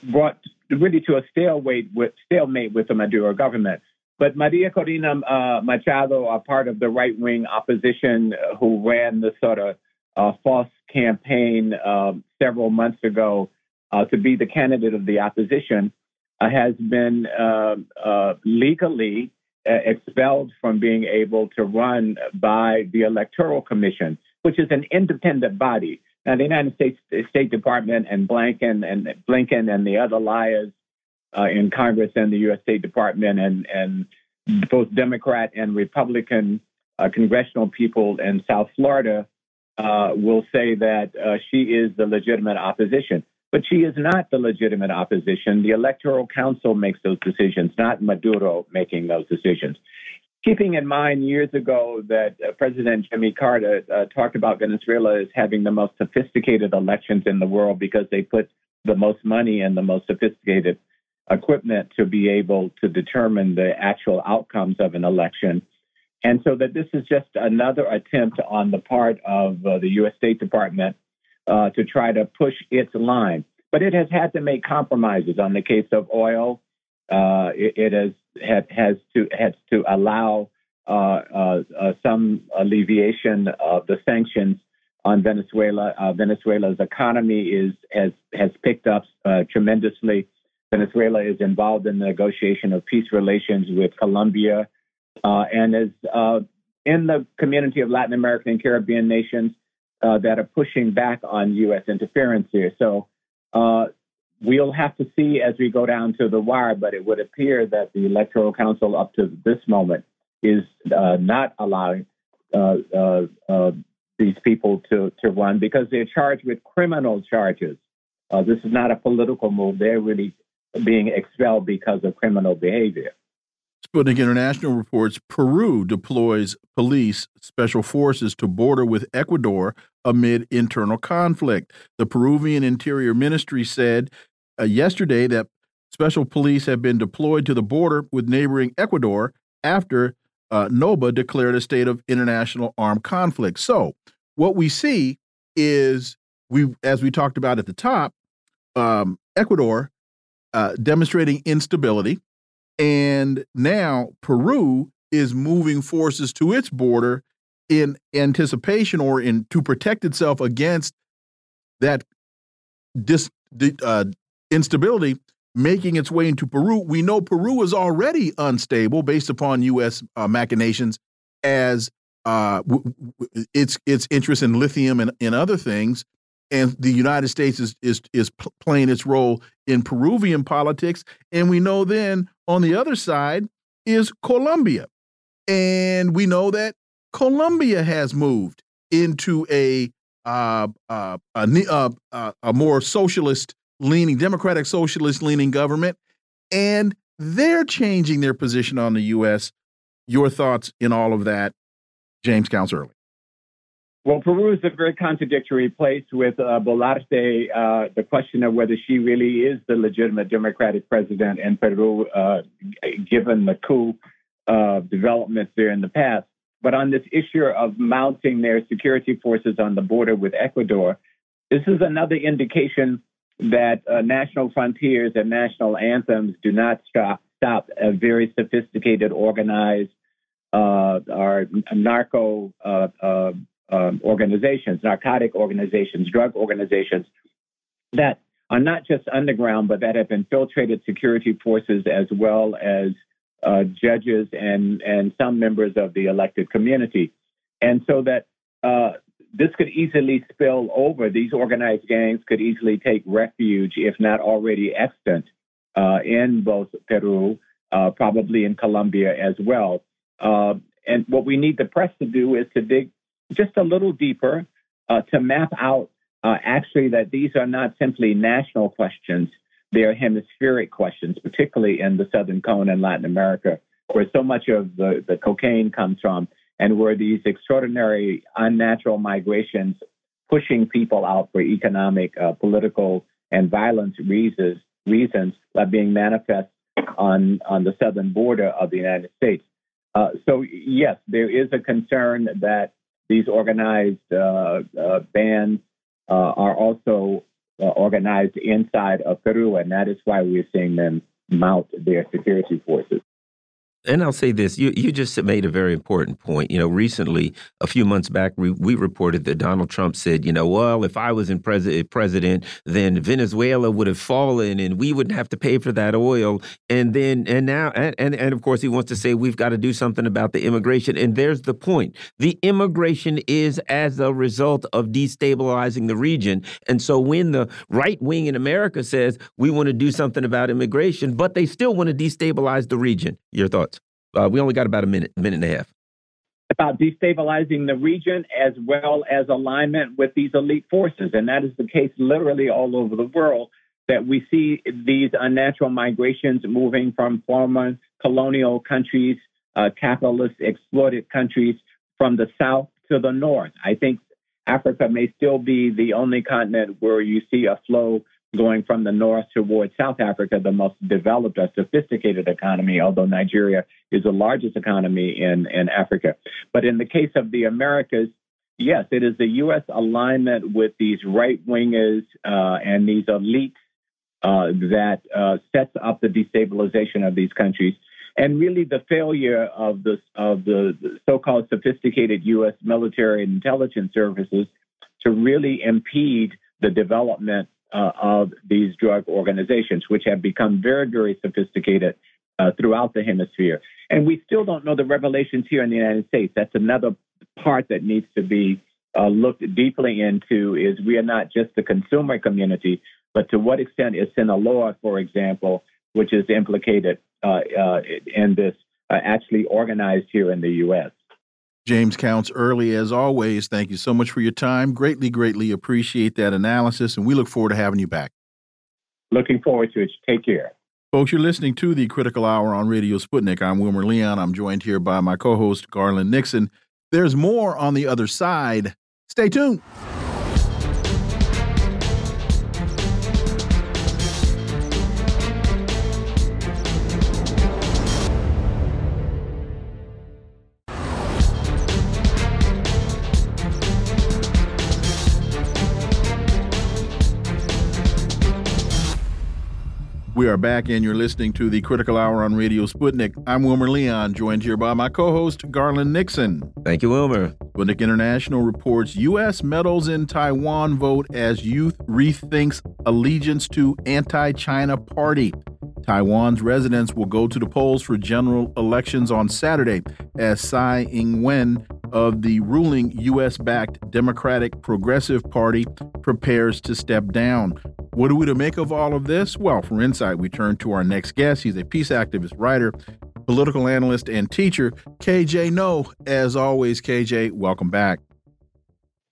brought really to a stalemate with stalemate with the Maduro government. But Maria Corina uh, Machado are part of the right wing opposition who ran the sort of uh, false campaign um, several months ago uh, to be the candidate of the opposition. Uh, has been uh, uh, legally expelled from being able to run by the Electoral Commission, which is an independent body. Now, the United States State Department and Blinken and Blinken and the other liars uh, in Congress and the U.S. State Department and and both Democrat and Republican uh, congressional people in South Florida uh, will say that uh, she is the legitimate opposition. But she is not the legitimate opposition. The Electoral Council makes those decisions, not Maduro making those decisions. Keeping in mind years ago that uh, President Jimmy Carter uh, talked about Venezuela as having the most sophisticated elections in the world because they put the most money and the most sophisticated equipment to be able to determine the actual outcomes of an election. And so that this is just another attempt on the part of uh, the U.S. State Department uh, to try to push its line. But it has had to make compromises on the case of oil. Uh, it, it, has had, has to has to allow uh, uh, uh, some alleviation of the sanctions on Venezuela. Venezuela's economy is has has picked up tremendously. Venezuela is involved in the negotiation of peace relations with Colombia and is in the community of Latin American and Caribbean nations uh, that are pushing back on U.S. interference here. So uh, we'll have to see as we go down to the wire, but it would appear that the Electoral Council up to this moment is uh, not allowing uh, uh, these people to, to run because they're charged with criminal charges. this is not a political move. They're really being expelled because of criminal behavior. Sputnik International reports Peru deploys police special forces to border with Ecuador amid internal conflict. The Peruvian Interior Ministry said uh, yesterday that special police have been deployed to the border with neighboring Ecuador after uh, Noboa declared a state of international armed conflict. So, what we see is we, as we talked about at the top, um, Ecuador uh, demonstrating instability and now Peru is moving forces to its border in anticipation or in to protect itself against that dis, uh, instability making its way into Peru. We know Peru is already unstable based upon U.S. Uh, machinations as uh, its its interest in lithium and, and other things and the United States is is is playing its role in Peruvian politics, and we know then on the other side is Colombia, and we know that Colombia has moved into a uh, uh, a, uh, uh, a more socialist leaning, democratic socialist leaning government, and they're changing their position on the U.S. Your thoughts in all of that, James Counts Early. Well, Peru is a very contradictory place with uh, Boluarte. Uh, the question of whether she really is the legitimate democratic president in Peru, uh, given the coup uh, developments there in the past. But on this issue of mounting their security forces on the border with Ecuador, this is another indication that uh, national frontiers and national anthems do not stop, stop a very sophisticated, organized, uh, or narco um, organizations, narcotic organizations, drug organizations that are not just underground, but that have infiltrated security forces as well as uh, judges and, and some members of the elected community. And so that uh, this could easily spill over, these organized gangs could easily take refuge, if not already extant, uh, in both Peru, uh, probably in Colombia as well. Uh, and what we need the press to do is to dig just a little deeper uh, to map out uh, actually that these are not simply national questions, they are hemispheric questions, particularly in the Southern Cone and Latin America, where so much of the, the cocaine comes from, and where these extraordinary unnatural migrations pushing people out for economic, uh, political, and violence reasons, reasons are being manifest on, on the southern border of the United States. Uh, so, yes, there is a concern that these organized uh, uh, bands uh, are also organized inside of Peru, and that is why we're seeing them mount their security forces. And I'll say this: you you just made a very important point. You know, recently, a few months back, we, we reported that Donald Trump said, you know, well, if I was in pres president, then Venezuela would have fallen, and we wouldn't have to pay for that oil. And then, and now, and and, and of course, he wants to say we've got to do something about the immigration. And there's the point: the immigration is as a result of destabilizing the region. And so, when the right wing in America says we want to do something about immigration, but they still want to destabilize the region, your thoughts? Uh, we only got about a minute, minute and a half. About destabilizing the region as well as alignment with these elite forces. And that is the case literally all over the world that we see these unnatural migrations moving from former colonial countries, uh, capitalist exploited countries from the south to the north. I think Africa may still be the only continent where you see a flow going from the north towards South Africa, the most developed or sophisticated economy, although Nigeria is the largest economy in, in Africa. But in the case of the Americas, yes, it is the U.S. alignment with these right wingers uh, and these elites uh, that uh, sets up the destabilization of these countries. And really, the failure of the of the so-called sophisticated U.S. military and intelligence services to really impede the development uh, of these drug organizations, which have become very, very sophisticated uh, throughout the hemisphere. And we still don't know the revelations here in the United States. That's another part that needs to be uh, looked deeply into is we are not just the consumer community, but to what extent is Sinaloa, for example, which is implicated uh, uh, in this, uh, actually organized here in the U.S. James Counts Early, as always, thank you so much for your time. Greatly, greatly appreciate that analysis, and we look forward to having you back. Looking forward to it. Take care. Folks, you're listening to the Critical Hour on Radio Sputnik. I'm Wilmer Leon. I'm joined here by my co host, Garland Nixon. There's more on the other side. Stay tuned. We are back, and you're listening to the Critical Hour on Radio Sputnik. I'm Wilmer Leon, joined here by my co host, Garland Nixon. Thank you, Wilmer. Sputnik International reports U.S. meddles in Taiwan vote as youth rethinks allegiance to anti China party. Taiwan's residents will go to the polls for general elections on Saturday as Tsai Ing wen of the ruling U.S. backed Democratic Progressive Party prepares to step down. What are we to make of all of this? Well, for insight, we turn to our next guest. He's a peace activist, writer, political analyst, and teacher, KJ Noh. As always, KJ, welcome back.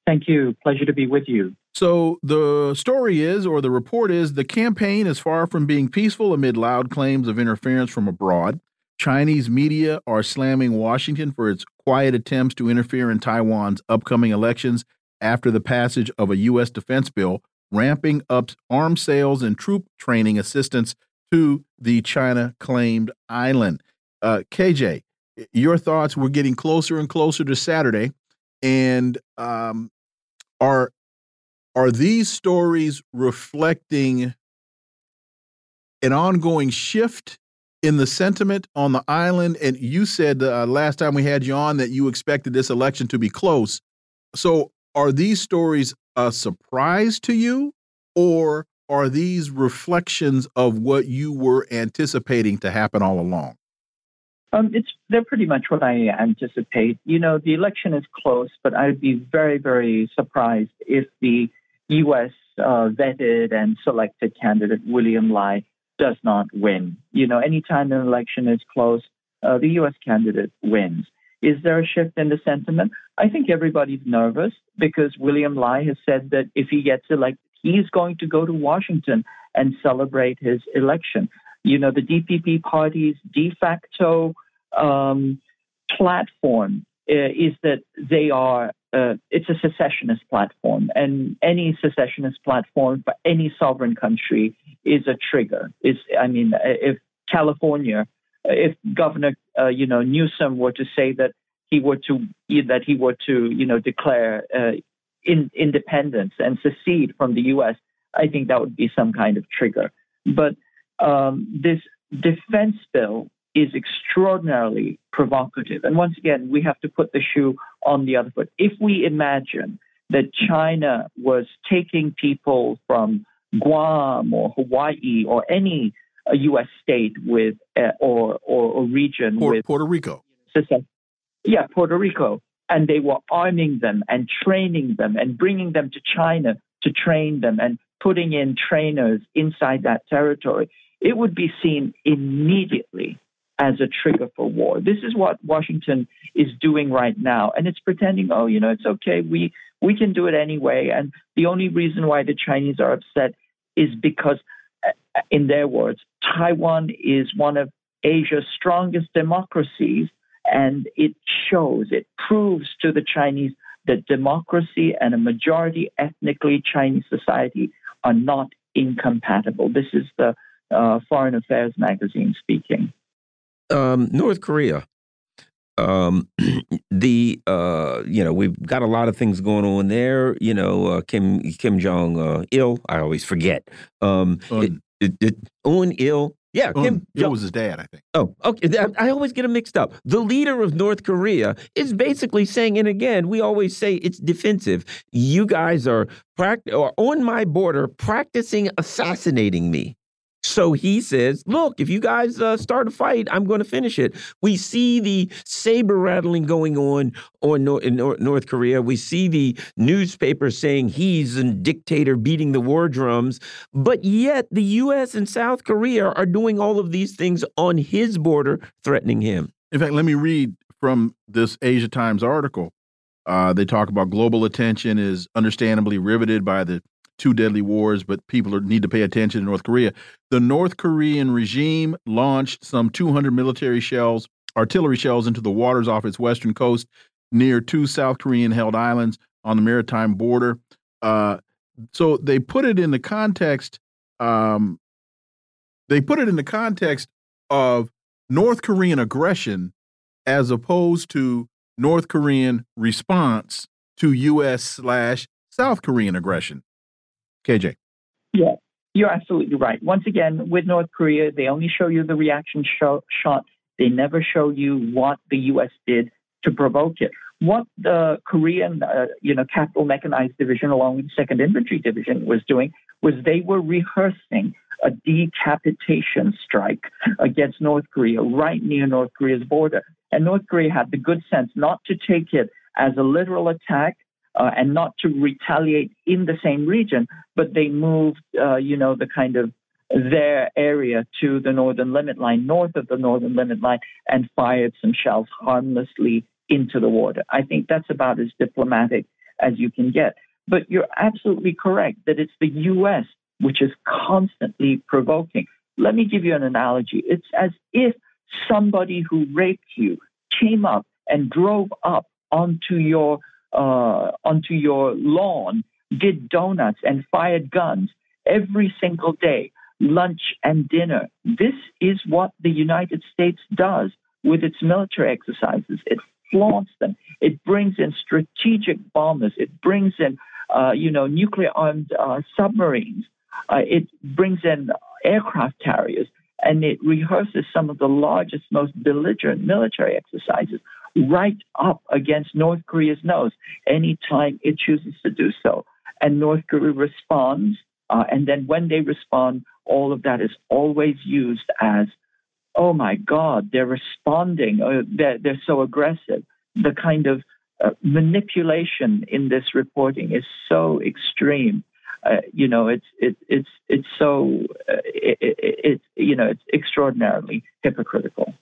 Thank you. Pleasure to be with you. So, the story is, or the report is, the campaign is far from being peaceful amid loud claims of interference from abroad. Chinese media are slamming Washington for its quiet attempts to interfere in Taiwan's upcoming elections after the passage of a U.S. defense bill ramping up arms sales and troop training assistance to the China claimed island. Uh, KJ, your thoughts? We're getting closer and closer to Saturday, and um, are are these stories reflecting an ongoing shift in the sentiment on the island? And you said uh, last time we had you on that you expected this election to be close. So, are these stories a surprise to you, or are these reflections of what you were anticipating to happen all along? Um, it's they're pretty much what I anticipate. You know, the election is close, but I'd be very, very surprised if the U.S. Uh, vetted and selected candidate William Lai does not win. You know, anytime an election is close, uh, the U.S. candidate wins. Is there a shift in the sentiment? I think everybody's nervous because William Lai has said that if he gets elected, he's going to go to Washington and celebrate his election. You know, the DPP party's de facto um, platform uh, is that they are uh, it's a secessionist platform, and any secessionist platform for any sovereign country is a trigger. Is I mean, if California, if Governor uh, you know Newsom were to say that he were to that he were to you know declare uh, in, independence and secede from the U.S., I think that would be some kind of trigger. But um, this defense bill is extraordinarily provocative. And once again, we have to put the shoe on the other foot. If we imagine that China was taking people from Guam or Hawaii or any a U.S. state with uh, or, or, or region Port, with Puerto Rico. Yeah, Puerto Rico, and they were arming them and training them and bringing them to China to train them and putting in trainers inside that territory. It would be seen immediately as a trigger for war. This is what Washington is doing right now, and it's pretending, oh, you know, it's okay. We we can do it anyway. And the only reason why the Chinese are upset is because in their words, Taiwan is one of Asia's strongest democracies, and it shows, it proves to the Chinese that democracy and a majority ethnically Chinese society are not incompatible. This is the uh, Foreign Affairs magazine speaking. Um, North Korea. Um, the uh, you know we've got a lot of things going on there. You know uh, Kim Kim Jong uh, Il. I always forget. Um, it, it, Un Il. Yeah, Un. Kim. It was his dad, I think. Oh, okay. I, I always get them mixed up. The leader of North Korea is basically saying, and again, we always say it's defensive. You guys are pract- are on my border practicing assassinating me. So he says, look, if you guys uh, start a fight, I'm going to finish it. We see the saber rattling going on on Nor in Nor North Korea. We see the newspaper saying he's a dictator beating the war drums. But yet the U.S. and South Korea are doing all of these things on his border, threatening him. In fact, let me read from this Asia Times article. Uh, they talk about global attention is understandably riveted by the two deadly wars, but people are, need to pay attention to North Korea. The North Korean regime launched some 200 military shells, artillery shells, into the waters off its western coast near two South Korean held islands on the maritime border. Uh, so they put it in the context. Um, they put it in the context of North Korean aggression as opposed to North Korean response to U.S. slash South Korean aggression. KJ. Yeah, you're absolutely right. Once again, with North Korea, they only show you the reaction show, shot. They never show you what the U.S. did to provoke it. What the Korean, uh, you know, Capital Mechanized Division, along with the Second Infantry Division, was doing was they were rehearsing a decapitation strike against North Korea right near North Korea's border. And North Korea had the good sense not to take it as a literal attack, uh, and not to retaliate in the same region, but they moved, uh, you know, the kind of their area to the northern limit line, north of the northern limit line, and fired some shells harmlessly into the water. I think that's about as diplomatic as you can get. But you're absolutely correct that it's the U.S. which is constantly provoking. Let me give you an analogy. It's as if somebody who raped you came up and drove up onto your uh, onto your lawn, did donuts and fired guns every single day, lunch and dinner. This is what the United States does with its military exercises. It flaunts them. It brings in strategic bombers. It brings in, uh, you know, nuclear armed uh, submarines. Uh, it brings in aircraft carriers, and it rehearses some of the largest, most belligerent military exercises right up against North Korea's nose anytime it chooses to do so. And North Korea responds. Uh, and then when they respond, all of that is always used as, oh my God, they're responding, uh, they're, they're so aggressive. The kind of uh, manipulation in this reporting is so extreme. Uh, you know, it's it, it's it's so uh, it, it, it, you know it's extraordinarily hypocritical.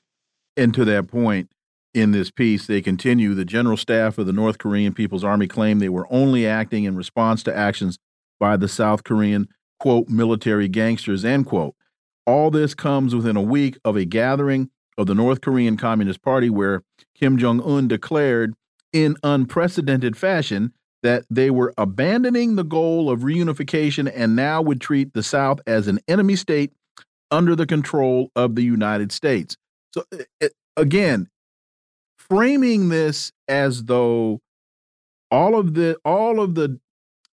And to that point, in this piece, they continue the general staff of the North Korean People's Army claimed they were only acting in response to actions by the South Korean, quote, military gangsters, end quote. All this comes within a week of a gathering of the North Korean Communist Party where Kim Jong un declared in unprecedented fashion that they were abandoning the goal of reunification and now would treat the South as an enemy state under the control of the United States. So, eh, eh, again, framing this as though all of the all of the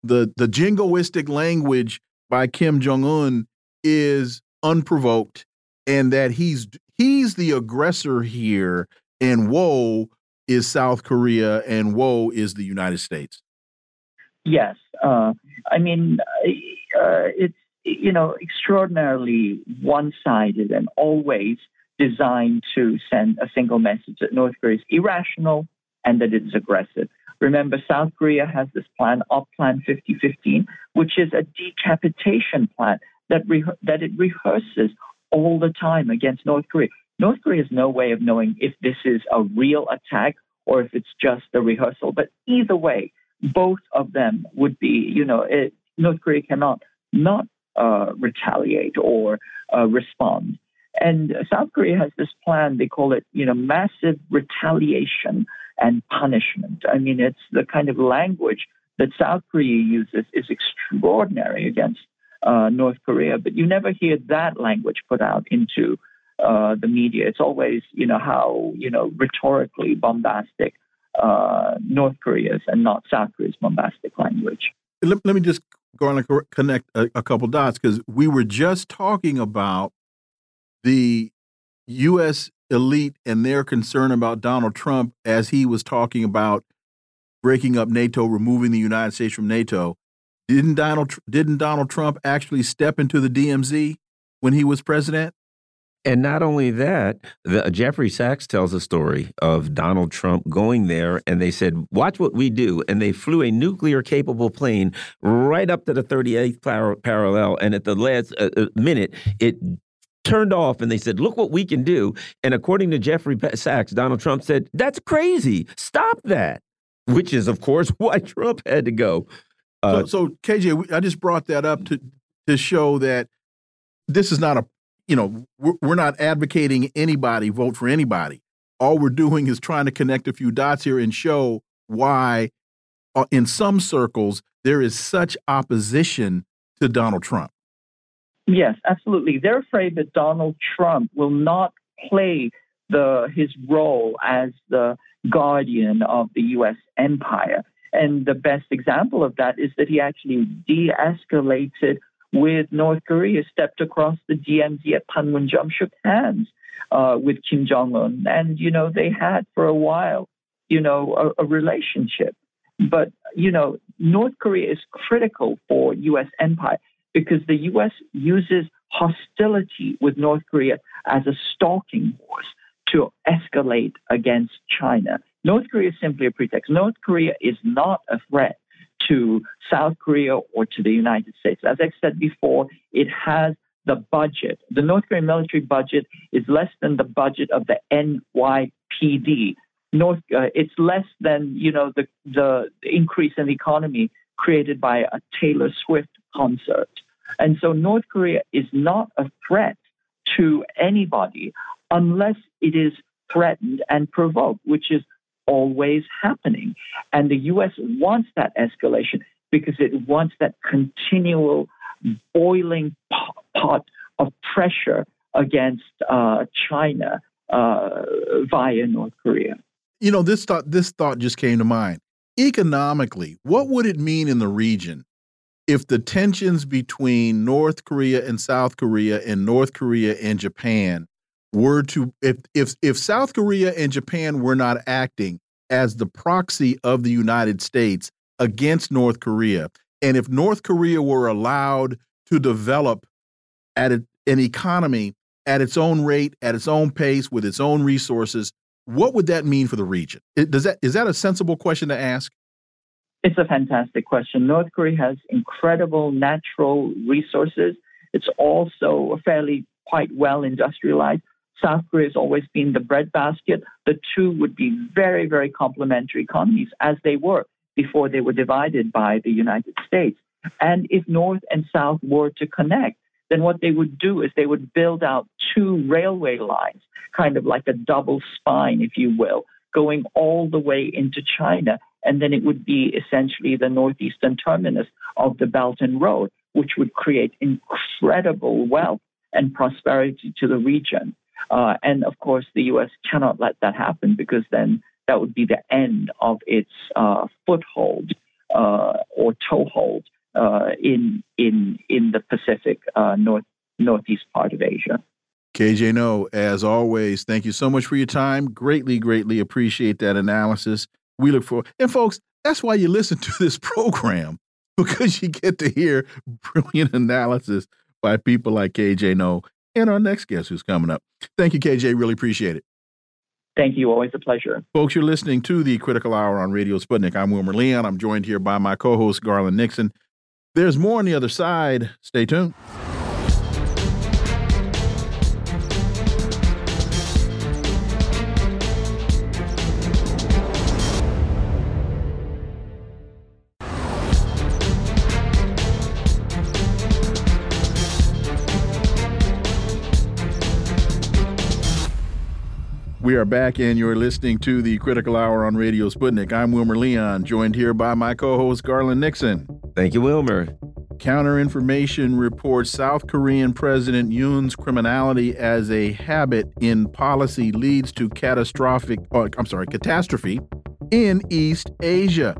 the the jingoistic language by Kim Jong Un is unprovoked, and that he's he's the aggressor here, and woe is South Korea, and woe is the United States. Yes, uh, I mean uh, it's you know extraordinarily one-sided and always designed to send a single message that North Korea is irrational and that it is aggressive. Remember, South Korea has this plan, Op Plan 5015, which is a decapitation plan that, re- that it rehearses all the time against North Korea. North Korea has no way of knowing if this is a real attack or if it's just a rehearsal. But either way, both of them would be, you know, it, North Korea cannot not uh, retaliate or uh, respond. And South Korea has this plan, they call it, you know, massive retaliation and punishment. I mean, it's the kind of language that South Korea uses is extraordinary against uh, North Korea, but you never hear that language put out into uh, the media. It's always, you know, how, you know, rhetorically bombastic uh, North Korea's and not South Korea's bombastic language. Let, let me just go on and connect a, a couple dots because we were just talking about the U.S. elite and their concern about Donald Trump as he was talking about breaking up NATO, removing the United States from NATO. Didn't Donald didn't Donald Trump actually step into the DMZ when he was president? And not only that, the, Jeffrey Sachs tells a story of Donald Trump going there, and they said, "Watch what we do," and they flew a nuclear-capable plane right up to the 38th par parallel, and at the last uh, uh, minute, it turned off, and they said, "Look what we can do." And according to Jeffrey Sachs, Donald Trump said, "That's crazy. Stop that." Which is, of course, why Trump had to go. Uh, so, so KJ, I just brought that up to to show that this is not a you know, we're, we're not advocating anybody vote for anybody. All we're doing is trying to connect a few dots here and show why, uh, in some circles, there is such opposition to Donald Trump. Yes, absolutely. They're afraid that Donald Trump will not play the his role as the guardian of the U.S. empire. And the best example of that is that he actually de-escalated with North Korea, stepped across the DMZ at Panmunjom, shook hands uh, with Kim Jong Un, and you know they had for a while, you know, a, a relationship. But you know, North Korea is critical for U.S. empire because the U.S. uses hostility with North Korea as a stalking horse to escalate against China. North Korea is simply a pretext. North Korea is not a threat to South Korea or to the United States. As I said before, it has the budget. The North Korean military budget is less than the budget of the NYPD. North, uh, it's less than you know the the increase in the economy created by a Taylor Swift concert. And so North Korea is not a threat to anybody unless it is threatened and provoked, which is always happening. And the U.S. wants that escalation because it wants that continual boiling pot of pressure against uh, China uh, via North Korea. You know, this thought this thought just came to mind. Economically, what would it mean in the region if the tensions between North Korea and South Korea and North Korea and Japan were to if if if South Korea and Japan were not acting as the proxy of the United States against North Korea, and if North Korea were allowed to develop at a, an economy at its own rate, at its own pace, with its own resources, what would that mean for the region? Does that is that a sensible question to ask? It's a fantastic question. North Korea has incredible natural resources. It's also a fairly quite well industrialized. South Korea has always been the breadbasket. The two would be very, very complementary economies as they were before they were divided by the United States. And if North and South were to connect, then what they would do is they would build out two railway lines, kind of like a double spine, if you will, going all the way into China. And then it would be essentially the northeastern terminus of the Belt and Road, which would create incredible wealth and prosperity to the region. Uh, and of course, the U.S. cannot let that happen because then that would be the end of its uh, foothold uh, or toehold uh, in in in the Pacific uh, north northeast part of Asia. KJ Noh, as always, thank you so much for your time. Greatly, greatly appreciate that analysis. We look for. And folks, that's why you listen to this program because you get to hear brilliant analysis by people like KJ Noh and our next guest who's coming up. Thank you, KJ. Really appreciate it. Thank you. Always a pleasure. Folks, you're listening to the Critical Hour on Radio Sputnik. I'm Wilmer Leon. I'm joined here by my co host, Garland Nixon. There's more on the other side. Stay tuned. We are back, and you're listening to the Critical Hour on Radio Sputnik. I'm Wilmer Leon, joined here by my co host, Garland Nixon. Thank you, Wilmer. Counter information reports South Korean President Yoon's criminality as a habit in policy leads to catastrophic, oh, I'm sorry, catastrophe in East Asia.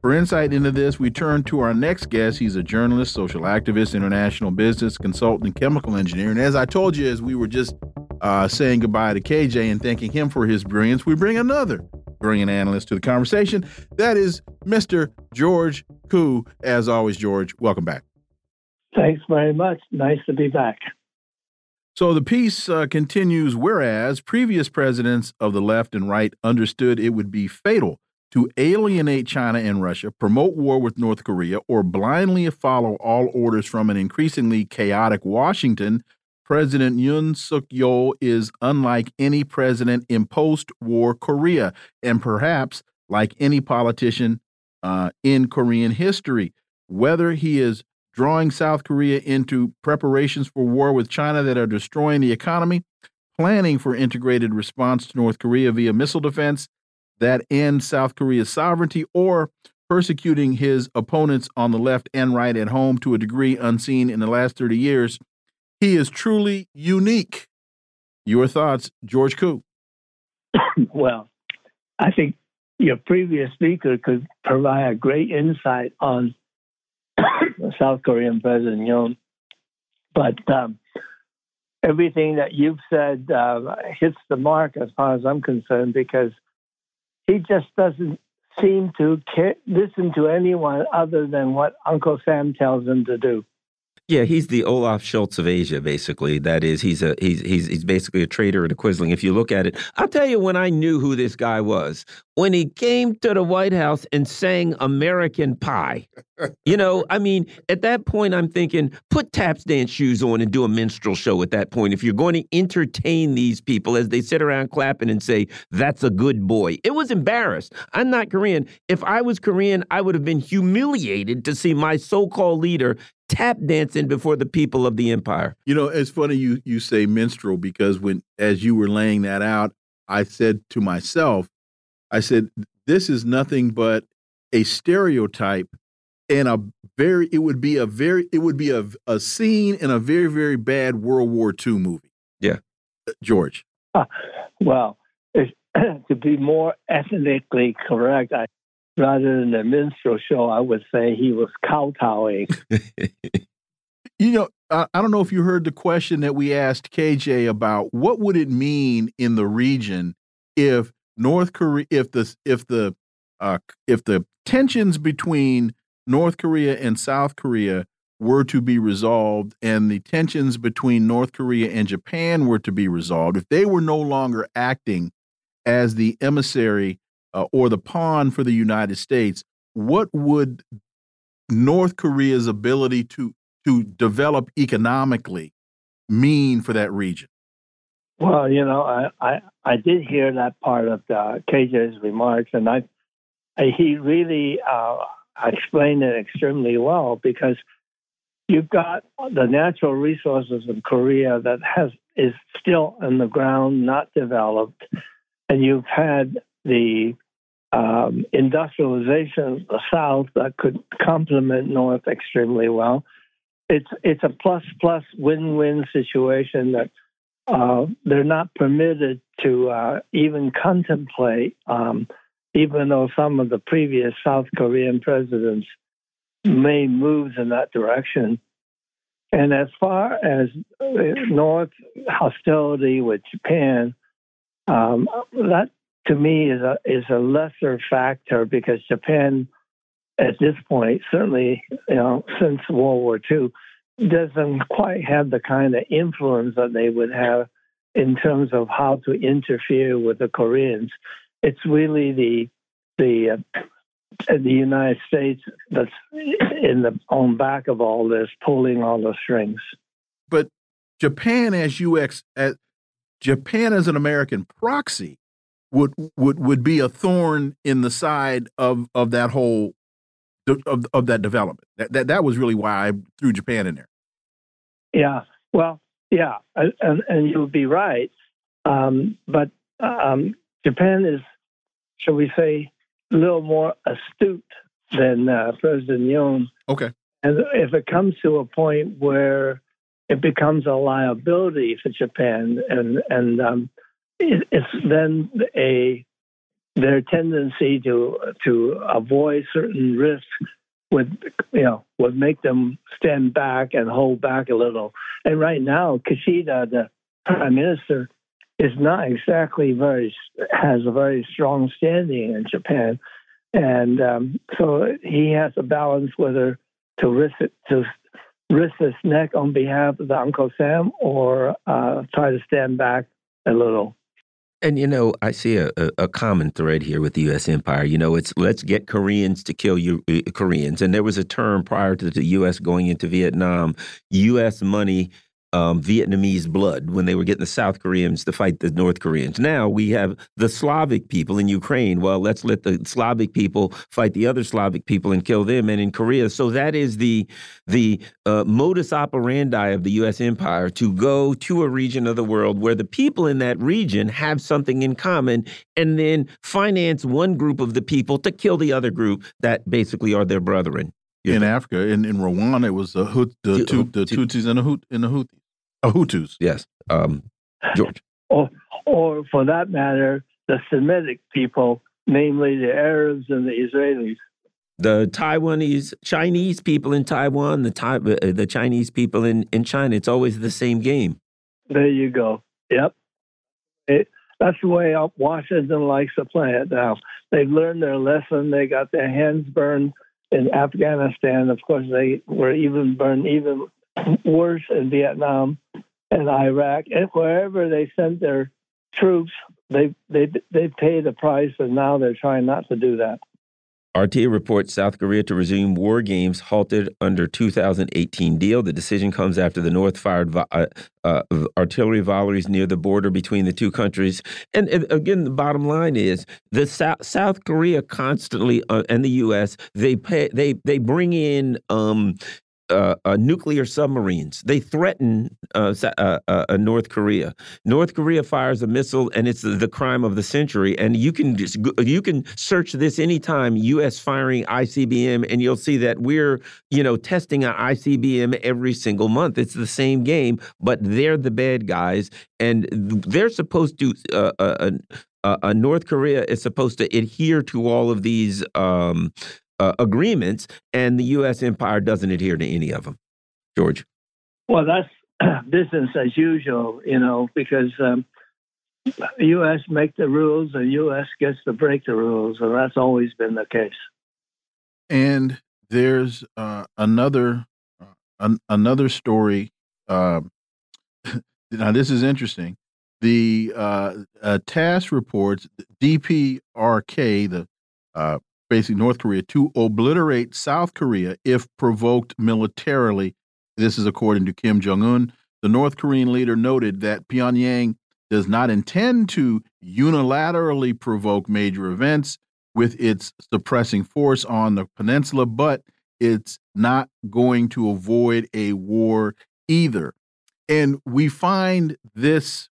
For insight into this, we turn to our next guest. He's a journalist, social activist, international business consultant, and chemical engineer. And as I told you, as we were just uh, saying goodbye to KJ and thanking him for his brilliance, we bring another brilliant analyst to the conversation. That is Mr. George Koo. As always, George, welcome back. Thanks very much. Nice to be back. So the piece uh, continues whereas previous presidents of the left and right understood it would be fatal to alienate China and Russia, promote war with North Korea, or blindly follow all orders from an increasingly chaotic Washington, President Yoon Suk Yeol is unlike any president in post war Korea, and perhaps like any politician uh, in Korean history. Whether he is drawing South Korea into preparations for war with China that are destroying the economy, planning for integrated response to North Korea via missile defense that ends South Korea's sovereignty, or persecuting his opponents on the left and right at home to a degree unseen in the last 30 years, he is truly unique. Your thoughts, George Koo? well, I think your previous speaker could provide a great insight on South Korean President Yoon. But um, everything that you've said uh, hits the mark as far as I'm concerned because he just doesn't seem to care, listen to anyone other than what Uncle Sam tells him to do. Yeah, he's the Olaf Scholz of Asia, basically. That is, he's a he's he's he's basically a traitor and a quisling. If you look at it, I'll tell you when I knew who this guy was when he came to the White House and sang American Pie. You know, I mean, at that point, I'm thinking, put taps dance shoes on and do a minstrel show. At that point, if you're going to entertain these people as they sit around clapping and say, "That's a good boy," it was embarrassed. I'm not Korean. If I was Korean, I would have been humiliated to see my so-called leader tap dancing before the people of the empire. You know, it's funny you you say minstrel because when as you were laying that out, I said to myself, I said, this is nothing but a stereotype and a very it would be a very it would be a a scene in a very very bad World War II movie. Yeah, uh, George. Uh, well, to be more ethnically correct, I rather than a minstrel show, I would say he was kowtowing. you know, I, I don't know if you heard the question that we asked KJ about what would it mean in the region if North Korea, if the if the uh, if the tensions between North Korea and South Korea were to be resolved, and the tensions between North Korea and Japan were to be resolved, if they were no longer acting as the emissary uh, or the pawn for the United States, what would North Korea's ability to to develop economically mean for that region? Well, you know, I I, I did hear that part of the KJ's remarks, and I, I he really uh, explained it extremely well because you've got the natural resources of Korea that has is still in the ground, not developed, and you've had the um, industrialization of the South that could complement North extremely well. It's it's a plus plus win win situation that uh, they're not permitted to uh, even contemplate, um, even though some of the previous South Korean presidents made moves in that direction. And as far as North hostility with Japan, um, that to me is a is a lesser factor because Japan, at this point, certainly you know since World War II, doesn't quite have the kind of influence that they would have in terms of how to interfere with the Koreans. It's really the the uh, the United States that's in the on back of all this, pulling all the strings. But Japan, as UX, as Japan as an American proxy, would would would be a thorn in the side of of that whole of of that development. That that that was really why I threw Japan in there. Yeah. Well, yeah, and and you'll be right. Um, but um, Japan is, shall we say, a little more astute than uh, President Yoon. Okay. And if it comes to a point where it becomes a liability for Japan, and and um, it's then a their tendency to to avoid certain risks would you know would make them stand back and hold back a little. And right now, Kishida, the prime minister, is not exactly very has a very strong standing in Japan, and um, so he has to balance whether to risk it to risk his neck on behalf of the Uncle Sam or uh, try to stand back a little. And you know, I see a, a, common thread here with the U.S. empire. You know, it's let's get Koreans to kill uh, Koreans. And there was a term prior to the U.S. going into Vietnam: U.S. money um, Vietnamese blood when they were getting the South Koreans to fight the North Koreans. Now we have the Slavic people in Ukraine. Well, let's let the Slavic people fight the other Slavic people and kill them. And in Korea, so that is the the uh, modus operandi of the U.S. empire to go to a region of the world where the people in that region have something in common, and then finance one group of the people to kill the other group that basically are their brethren in Africa. In, in Rwanda, it was the the, Tutsis and the, Hut, and the Houthis. Uh, Hutus. Yes. Um, George. or, or for that matter, the Semitic people, namely the Arabs and the Israelis. The Taiwanese, Chinese people in Taiwan, the Thai, uh, the Chinese people in, in China. It's always the same game. There you go. Yep. It, that's the way Washington likes to play it now. They've learned their lesson. They got their hands burned in Afghanistan. Of course, they were even burned even worse in Vietnam and Iraq, and wherever they sent their troops, they they they paid the price, and now they're trying not to do that. RT reports South Korea to resume war games halted under 2018 deal. The decision comes after the North fired uh, uh, artillery volleys near the border between the two countries. And, and again, the bottom line is the South, South Korea constantly uh, and the U.S. they pay they they bring in um, uh, uh, nuclear submarines. They threaten uh, uh, uh, North Korea. North Korea fires a missile, and it's the crime of the century. And you can just you can search this anytime. U.S. firing ICBM, and you'll see that we're you know testing an ICBM every single month. It's the same game, but they're the bad guys, and they're supposed to. Uh, North Korea is supposed to adhere to all of these um, uh, agreements, and the U.S. empire doesn't adhere to any of them. George. Well, that's business as usual, you know, because um, U.S. make the rules, and U.S. gets to break the rules, and that's always been the case. And there's uh, another uh, an another story. Um, now, this is interesting. The uh, uh, TASS reports DPRK, the uh, basically North Korea, to obliterate South Korea if provoked militarily. This is according to Kim Jong un. The North Korean leader noted that Pyongyang does not intend to unilaterally provoke major events with its suppressing force on the peninsula, but it's not going to avoid a war either. And we find this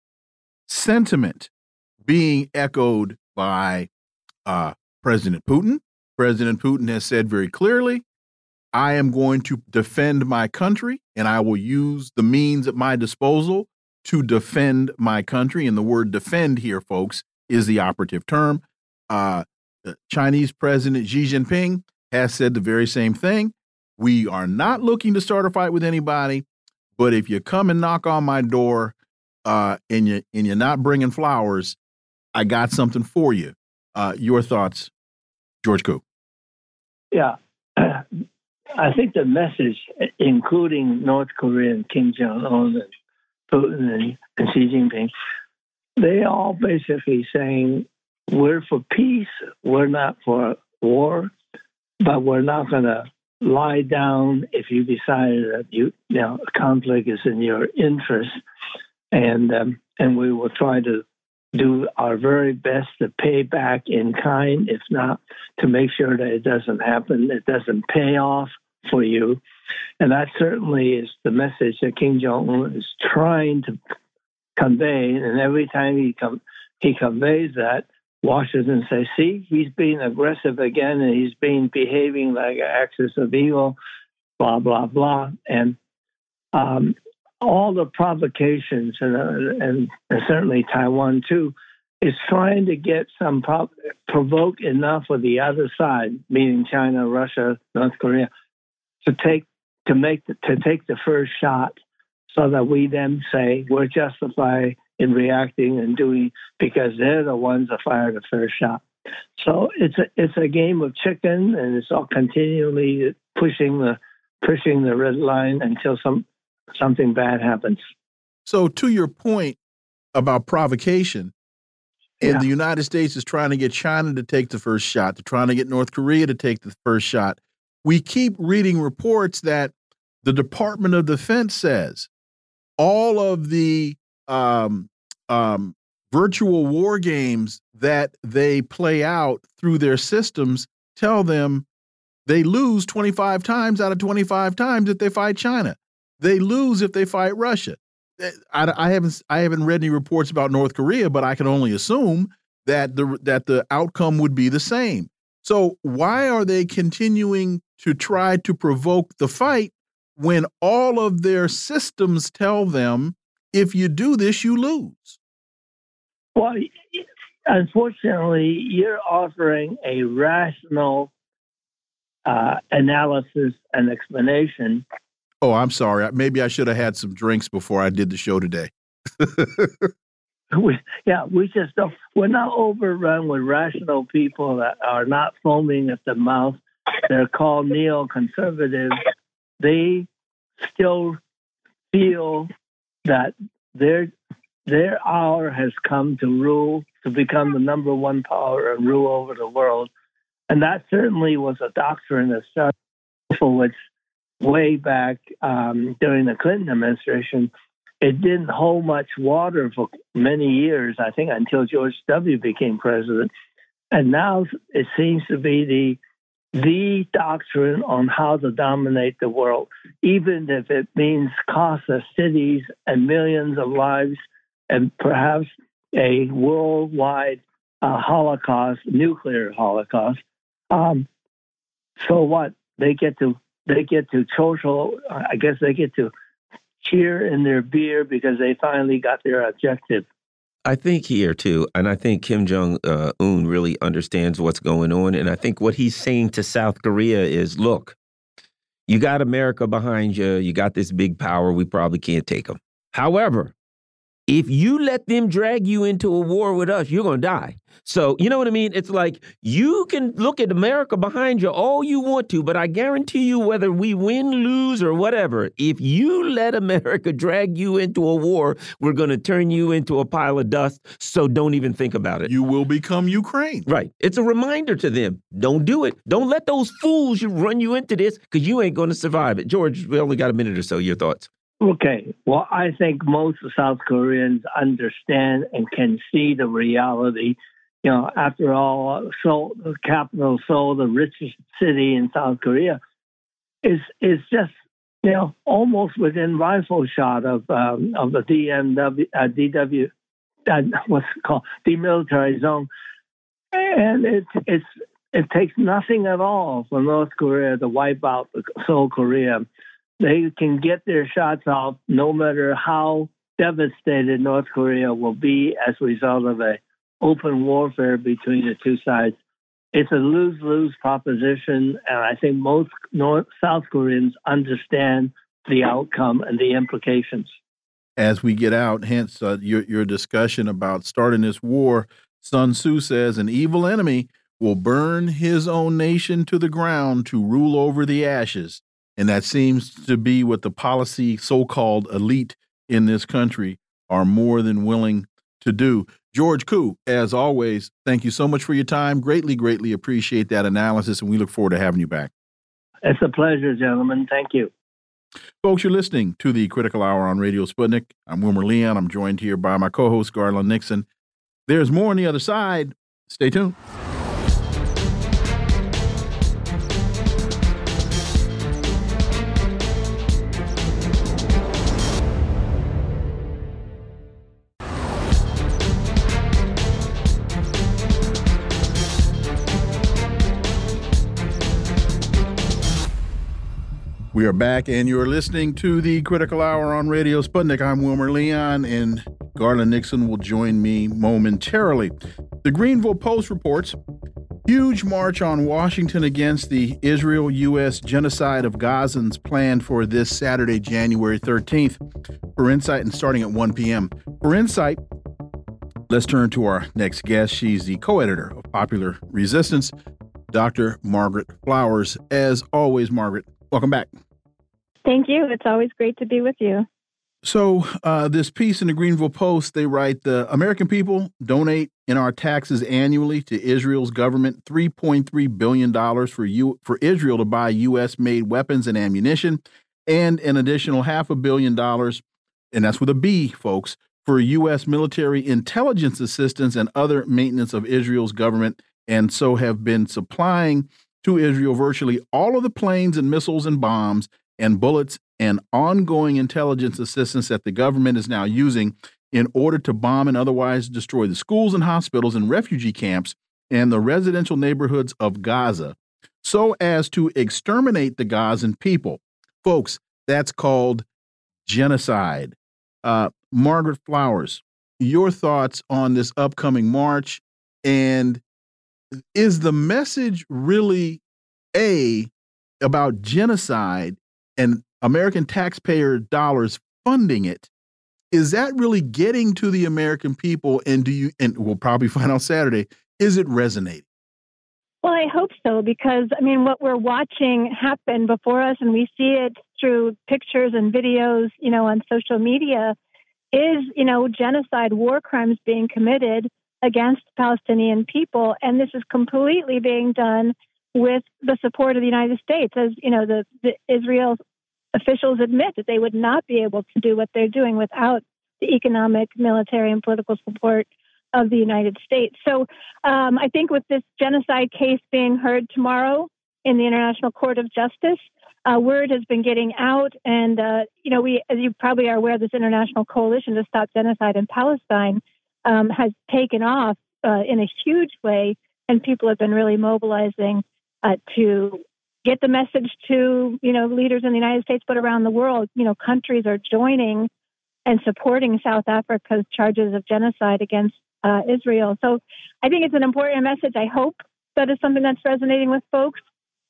sentiment being echoed by uh, President Putin, President Putin has said very clearly, I am going to defend my country and I will use the means at my disposal to defend my country. And the word defend here, folks, is the operative term. Uh, Chinese President Xi Jinping has said the very same thing. We are not looking to start a fight with anybody. But if you come and knock on my door, uh, and you and you're not bringing flowers, I got something for you. Uh, your thoughts, George Koo? Yeah, I think the message, including North Korea and Kim Jong Un and Putin and, Xi Jinping, they all basically saying we're for peace, we're not for war, but we're not going to lie down if you decide that you, you know conflict is in your interest, and um, and we will try to do our very best to pay back in kind, if not to make sure that it doesn't happen, it doesn't pay off for you. And that certainly is the message that Kim Jong Un is trying to convey. And every time he com- he conveys that, Washington says, "See, he's being aggressive again, and he's being behaving like an axis of evil." Blah blah blah, and um, all the provocations, and, uh, and, and certainly Taiwan too, is trying to get some prov- provoke enough of the other side, meaning China, Russia, North Korea, to take to make the, to take the first shot, so that we then say we're justified in reacting and doing because they're the ones that fired the first shot. So it's a it's a game of chicken, and it's all continually pushing the pushing the red line until some something bad happens. So to your point about provocation, and Yeah. the United States is trying to get China to take the first shot. They're trying to get North Korea to take the first shot. We keep reading reports that the Department of Defense says all of the um, um, virtual war games that they play out through their systems tell them they lose 25 times out of 25 times if they fight China. They lose if they fight Russia. Eh, I, I haven't I haven't read any reports about North Korea, but I can only assume that the that the outcome would be the same. So why are they continuing to try to provoke the fight when all of their systems tell them if you do this you lose? Well, unfortunately, you're offering a rational uh, analysis and explanation. Oh, I'm sorry. Maybe I should have had some drinks before I did the show today. We, yeah, we just don't. We're not overrun with rational people that are not foaming at the mouth. They're called neoconservatives. They still feel that their their hour has come to rule, to become the number one power and rule over the world. And that certainly was a doctrine started for which way back um, during the Clinton administration. It didn't hold much water for many years, I think, until George W. became president. And now it seems to be the the doctrine on how to dominate the world, even if it means cost of cities and millions of lives, and perhaps a worldwide uh, Holocaust, nuclear Holocaust. Um, so what? They get to they get to social. I guess they get to cheer in their beer because they finally got their objective. I think here too, and I think Kim Jong uh, Un really understands what's going on, and I think what he's saying to South Korea is, look, you got America behind you, you got this big power, we probably can't take them. However, if you let them drag you into a war with us, you're going to die. So, you know what I mean? It's like you can look at America behind you all you want to, but I guarantee you, whether we win, lose, or whatever, if you let America drag you into a war, we're going to turn you into a pile of dust. So don't even think about it. You will become Ukraine. Right. It's a reminder to them. Don't do it. Don't let those fools run you into this because you ain't going to survive it. George, we only got a minute or so. Your thoughts? Okay. Well, I think most South Koreans understand and can see the reality. You know, after all, Seoul, the capital Seoul, the richest city in South Korea, is is just you know almost within rifle shot of um, of the DMW, uh, DW, uh, what's it called demilitarized zone, and it's it's it takes nothing at all for North Korea to wipe out Seoul, Korea they can get their shots off no matter how devastated North Korea will be as a result of a open warfare between the two sides. It's a lose-lose proposition, and I think most North South Koreans understand the outcome and the implications. As we get out, hence uh, your your discussion about starting this war, Sun Tzu says an evil enemy will burn his own nation to the ground to rule over the ashes. And that seems to be what the policy so called elite in this country are more than willing to do. George Koo, as always, thank you so much for your time. Greatly, greatly appreciate that analysis, and we look forward to having you back. It's a pleasure, gentlemen. Thank you. Folks, you're listening to the Critical Hour on Radio Sputnik. I'm Wilmer Leon. I'm joined here by my co host, Garland Nixon. There's more on the other side. Stay tuned. We are back, and you're listening to the Critical Hour on Radio Sputnik. I'm Wilmer Leon, and Garland Nixon will join me momentarily. The Greanville Post reports huge march on Washington against the Israel U.S. genocide of Gazans planned for this Saturday, January 13th. For insight, and starting at 1 p.m. For insight, let's turn to our next guest. She's the co editor of Popular Resistance, Dr. Margaret Flowers. As always, Margaret, welcome back. Thank you. It's always great to be with you. So, uh, this piece in the Greanville Post, they write the American people donate in our taxes annually to Israel's government $3.3 billion for, you, for Israel to buy U.S. made weapons and ammunition, and an additional half a billion dollars, and that's with a B, folks, for U.S. military intelligence assistance and other maintenance of Israel's government, and so have been supplying to Israel virtually all of the planes and missiles and bombs and bullets and ongoing intelligence assistance that the government is now using in order to bomb and otherwise destroy the schools and hospitals and refugee camps and the residential neighborhoods of Gaza so as to exterminate the Gazan people. Folks, that's called genocide. Uh, Margaret Flowers, your thoughts on this upcoming march and is the message really a about genocide and American taxpayer dollars funding it, is that really getting to the American people? And do you, and we'll probably find out Saturday, is it resonating? Well, I hope so, because I mean, what we're watching happen before us, and we see it through pictures and videos, you know, on social media, is, you know, genocide, war crimes being committed against Palestinian people. And this is completely being done with the support of the United States. As you know, the, the Israel officials admit that they would not be able to do what they're doing without the economic, military, and political support of the United States. So um, I think with this genocide case being heard tomorrow in the International Court of Justice, uh, word has been getting out, and uh, you know, we, as you probably are aware, this international coalition to stop genocide in Palestine um, has taken off uh, in a huge way, and people have been really mobilizing uh, to get the message to you know leaders in the United States, but around the world. You know, countries are joining and supporting South Africa's charges of genocide against uh, Israel. So I think it's an important message. I hope that is something that's resonating with folks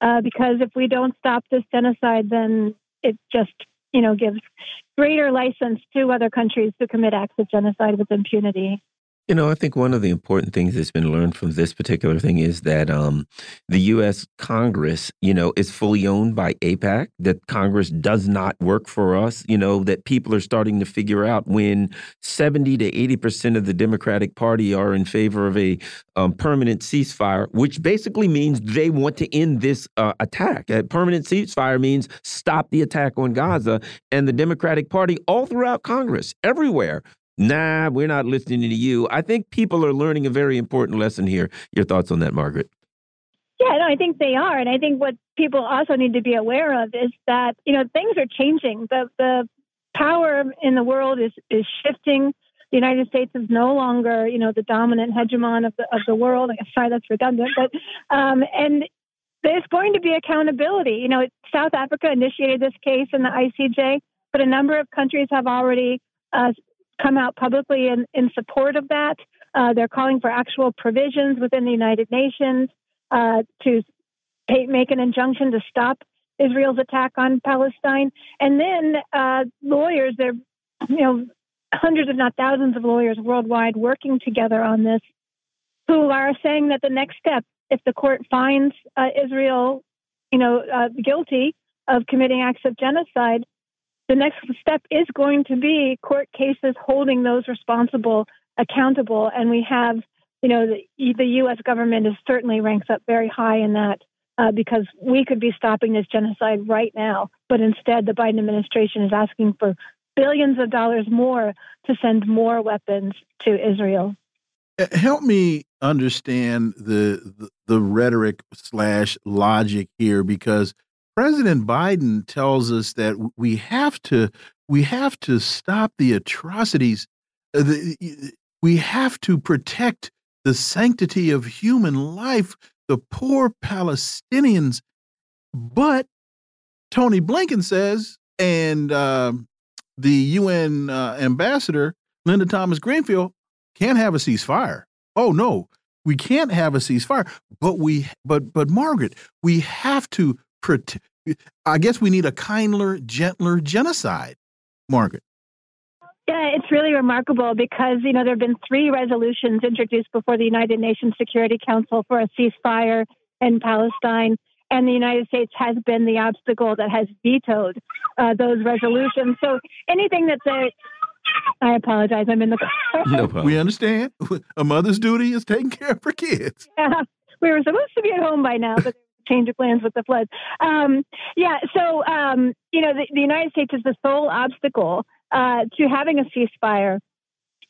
uh, because if we don't stop this genocide, then it just you know gives greater license to other countries to commit acts of genocide with impunity. You know, I think one of the important things that's been learned from this particular thing is that um, the U.S. Congress, you know, is fully owned by AIPAC, that Congress does not work for us, you know, that people are starting to figure out when 70 to 80% of the Democratic Party are in favor of a um, permanent ceasefire, which basically means they want to end this uh, attack. A permanent ceasefire means stop the attack on Gaza. And the Democratic Party, all throughout Congress, everywhere, nah, we're not listening to you. I think people are learning a very important lesson here. Your thoughts on that, Margaret? Yeah, no, I think they are, and I think what people also need to be aware of is that you know things are changing. The the power in the world is is shifting. The United States is no longer, you know, the dominant hegemon of the of the world. Sorry, that's redundant, but um, and there's going to be accountability. You know, South Africa initiated this case in the ICJ, but a number of countries have already uh, come out publicly in, in support of that. Uh, they're calling for actual provisions within the United Nations uh, to pay, make an injunction to stop Israel's attack on Palestine. And then uh, lawyers, there, you know, hundreds, if not thousands, of lawyers worldwide working together on this, who are saying that the next step, if the court finds uh, Israel, you know, uh, guilty of committing acts of genocide, the next step is going to be court cases holding those responsible accountable. And we have, you know, the, the U.S. government is certainly ranks up very high in that. Uh, because we could be stopping this genocide right now, but instead the Biden administration is asking for billions of dollars more to send more weapons to Israel. Uh, help me understand the, the, the rhetoric slash logic here, because President Biden tells us that we have to we have to stop the atrocities. Uh, we have to protect the sanctity of human life, the poor Palestinians. But Tony Blinken says, and uh, the UN uh, ambassador, Linda Thomas Greenfield, can't have a ceasefire. Oh no, we can't have a ceasefire. But we, but but Margaret, we have to I guess we need a kinder, gentler genocide, Margaret. Yeah, it's really remarkable because, you know, there have been three resolutions introduced before the United Nations Security Council for a ceasefire in Palestine. And the United States has been the obstacle that has vetoed uh, those resolutions. So anything that the I apologize. I'm in the car. No problem. We understand. A mother's duty is taking care of her kids. Yeah, we were supposed to be at home by now, but change of plans with the floods. Um, yeah, so um, you know, the, the, United States is the sole obstacle uh, to having a ceasefire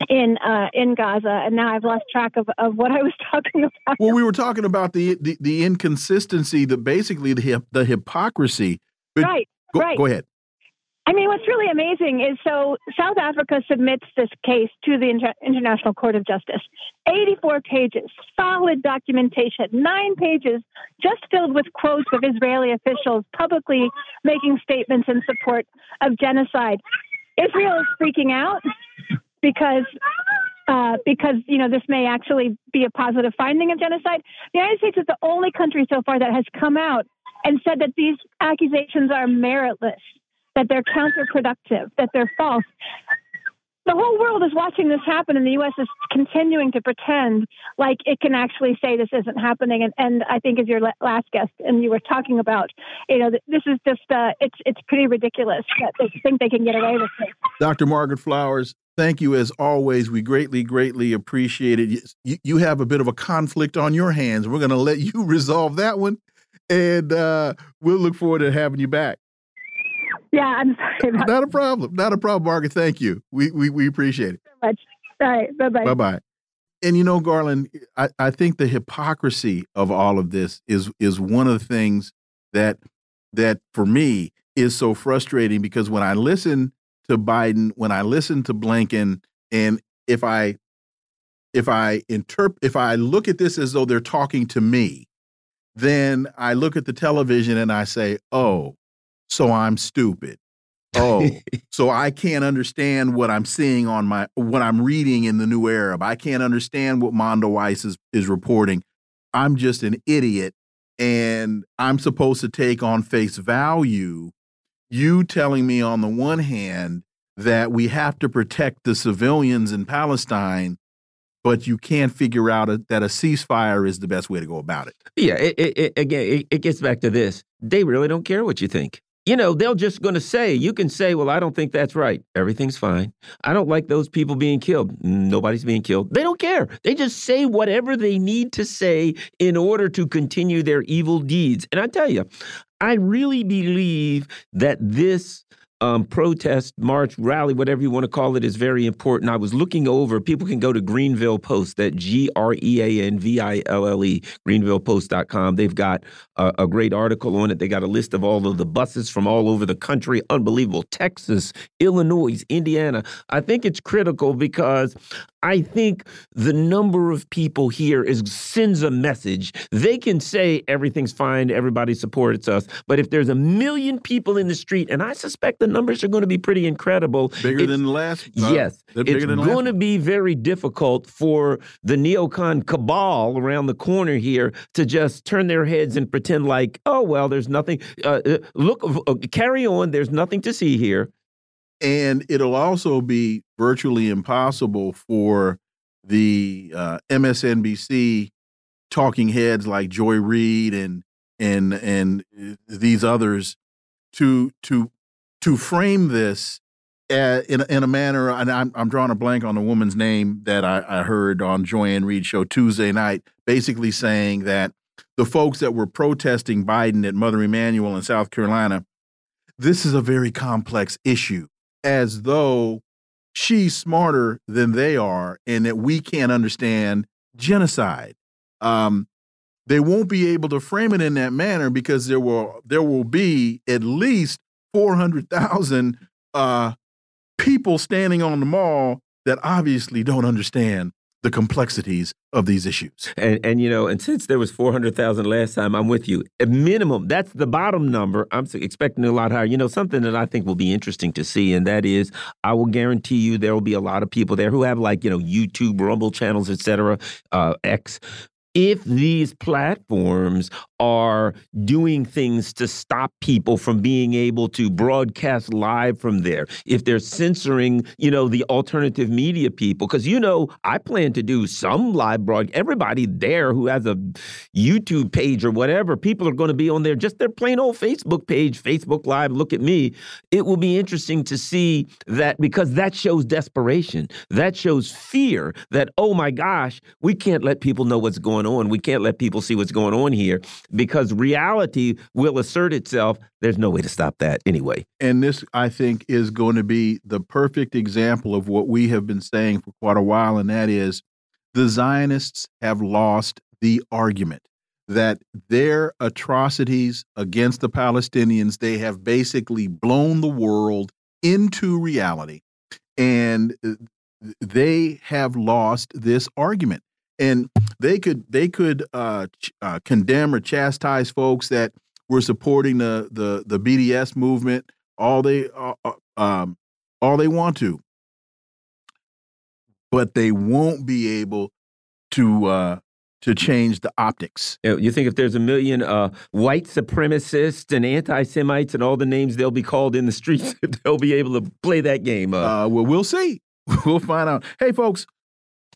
in uh, in Gaza, and now I've lost track of, of what I was talking about. Well, we were talking about the the, the inconsistency, the basically the the hypocrisy. Right. Go, right. Go ahead. I mean, what's really amazing is so South Africa submits this case to the Inter International Court of Justice. 84 pages, solid documentation, nine pages just filled with quotes of Israeli officials publicly making statements in support of genocide. Israel is freaking out because uh, because you know this may actually be a positive finding of genocide. The United States is the only country so far that has come out and said that these accusations are meritless that they're counterproductive, that they're false. The whole world is watching this happen, and the U.S. is continuing to pretend like it can actually say this isn't happening. And, and I think, as your last guest and you were talking about, you know, this is just uh, it's it's pretty ridiculous that they think they can get away with it. Dr. Margaret Flowers, thank you as always. We greatly, greatly appreciate it. You, you have a bit of a conflict on your hands. We're going to let you resolve that one, and uh, we'll look forward to having you back. Yeah, I'm sorry. Not a problem. Not a problem, Margaret. Thank you. We we, we appreciate it. So much. All right. Bye bye. Bye bye. And you know, Garland, I, I think the hypocrisy of all of this is is one of the things that that for me is so frustrating because when I listen to Biden, when I listen to Blinken, and if I if I interpret if I look at this as though they're talking to me, then I look at the television and I say, "Oh, so I'm stupid. Oh, so I can't understand what I'm seeing on my what I'm reading in the New Arab. I can't understand what Mondoweiss is is reporting. I'm just an idiot, and I'm supposed to take on face value you telling me on the one hand that we have to protect the civilians in Palestine, but you can't figure out a, that a ceasefire is the best way to go about it. Yeah, it, it, again, it, it gets back to this. They really don't care what you think you know, they're just going to say, you can say, well, I don't think that's right. Everything's fine. I don't like those people being killed. Nobody's being killed. They don't care. They just say whatever they need to say in order to continue their evil deeds. And I tell you, I really believe that this um, protest, march, rally, whatever you want to call it, is very important. I was looking over, people can go to Greanville Post, that G R E A N V I L L E, greanvillepost.com. They've got a, a, great article on it. They got a list of all of the buses from all over the country. Unbelievable. Texas, Illinois, Indiana. I think it's critical because I think the number of people here is sends a message. They can say everything's fine, everybody supports us, but if there's a million people in the street, and I suspect the numbers are going to be pretty incredible, bigger than the last. Uh, yes, it's going to be very difficult for the neocon cabal around the corner here to just turn their heads and pretend like, oh well, there's nothing. Uh, uh look, uh, carry on. There's nothing to see here. And it'll also be virtually impossible for the uh, MSNBC talking heads like Joy Reid and and and uh, these others to to to frame this uh, in in a manner. And I'm I'm drawing a blank on the woman's name that I, I heard on Joy-Ann Reid show Tuesday night, basically saying that the folks that were protesting Biden at Mother Emanuel in South Carolina, this is a very complex issue as though she's smarter than they are and that we can't understand genocide. Um, they won't be able to frame it in that manner because there will there will be at least four hundred thousand uh, people standing on the mall that obviously don't understand the complexities of these issues. And and you know, and since there was 400,000 last time, I'm with you. At minimum, that's the bottom number. I'm expecting a lot higher. You know, something that I think will be interesting to see and that is I will guarantee you there will be a lot of people there who have like, you know, YouTube, Rumble channels, etc., uh X if these platforms are doing things to stop people from being able to broadcast live from there, if they're censoring, you know, the alternative media people, because you know, I plan to do some live broadcast. Everybody there who has a YouTube page or whatever, people are going to be on there, just their plain old Facebook page, Facebook Live. Look at me. It will be interesting to see that because that shows desperation. That shows fear that, oh my gosh, we can't let people know what's going going on. We can't let people see what's going on here because reality will assert itself. There's no way to stop that anyway. And this, I think, is going to be the perfect example of what we have been saying for quite a while, and that is the Zionists have lost the argument that their atrocities against the Palestinians, they have basically blown the world into reality. And uh, they have lost this argument and they could they could uh, uh, condemn or chastise folks that were supporting the the the BDS movement all they uh, uh, um, all they want to, but they won't be able to uh, to change the optics. You think if there's a million uh, white supremacists and anti-Semites and all the names they'll be called in the streets, they'll be able to play that game? Uh? uh, well, we'll see. We'll find out. Hey, folks,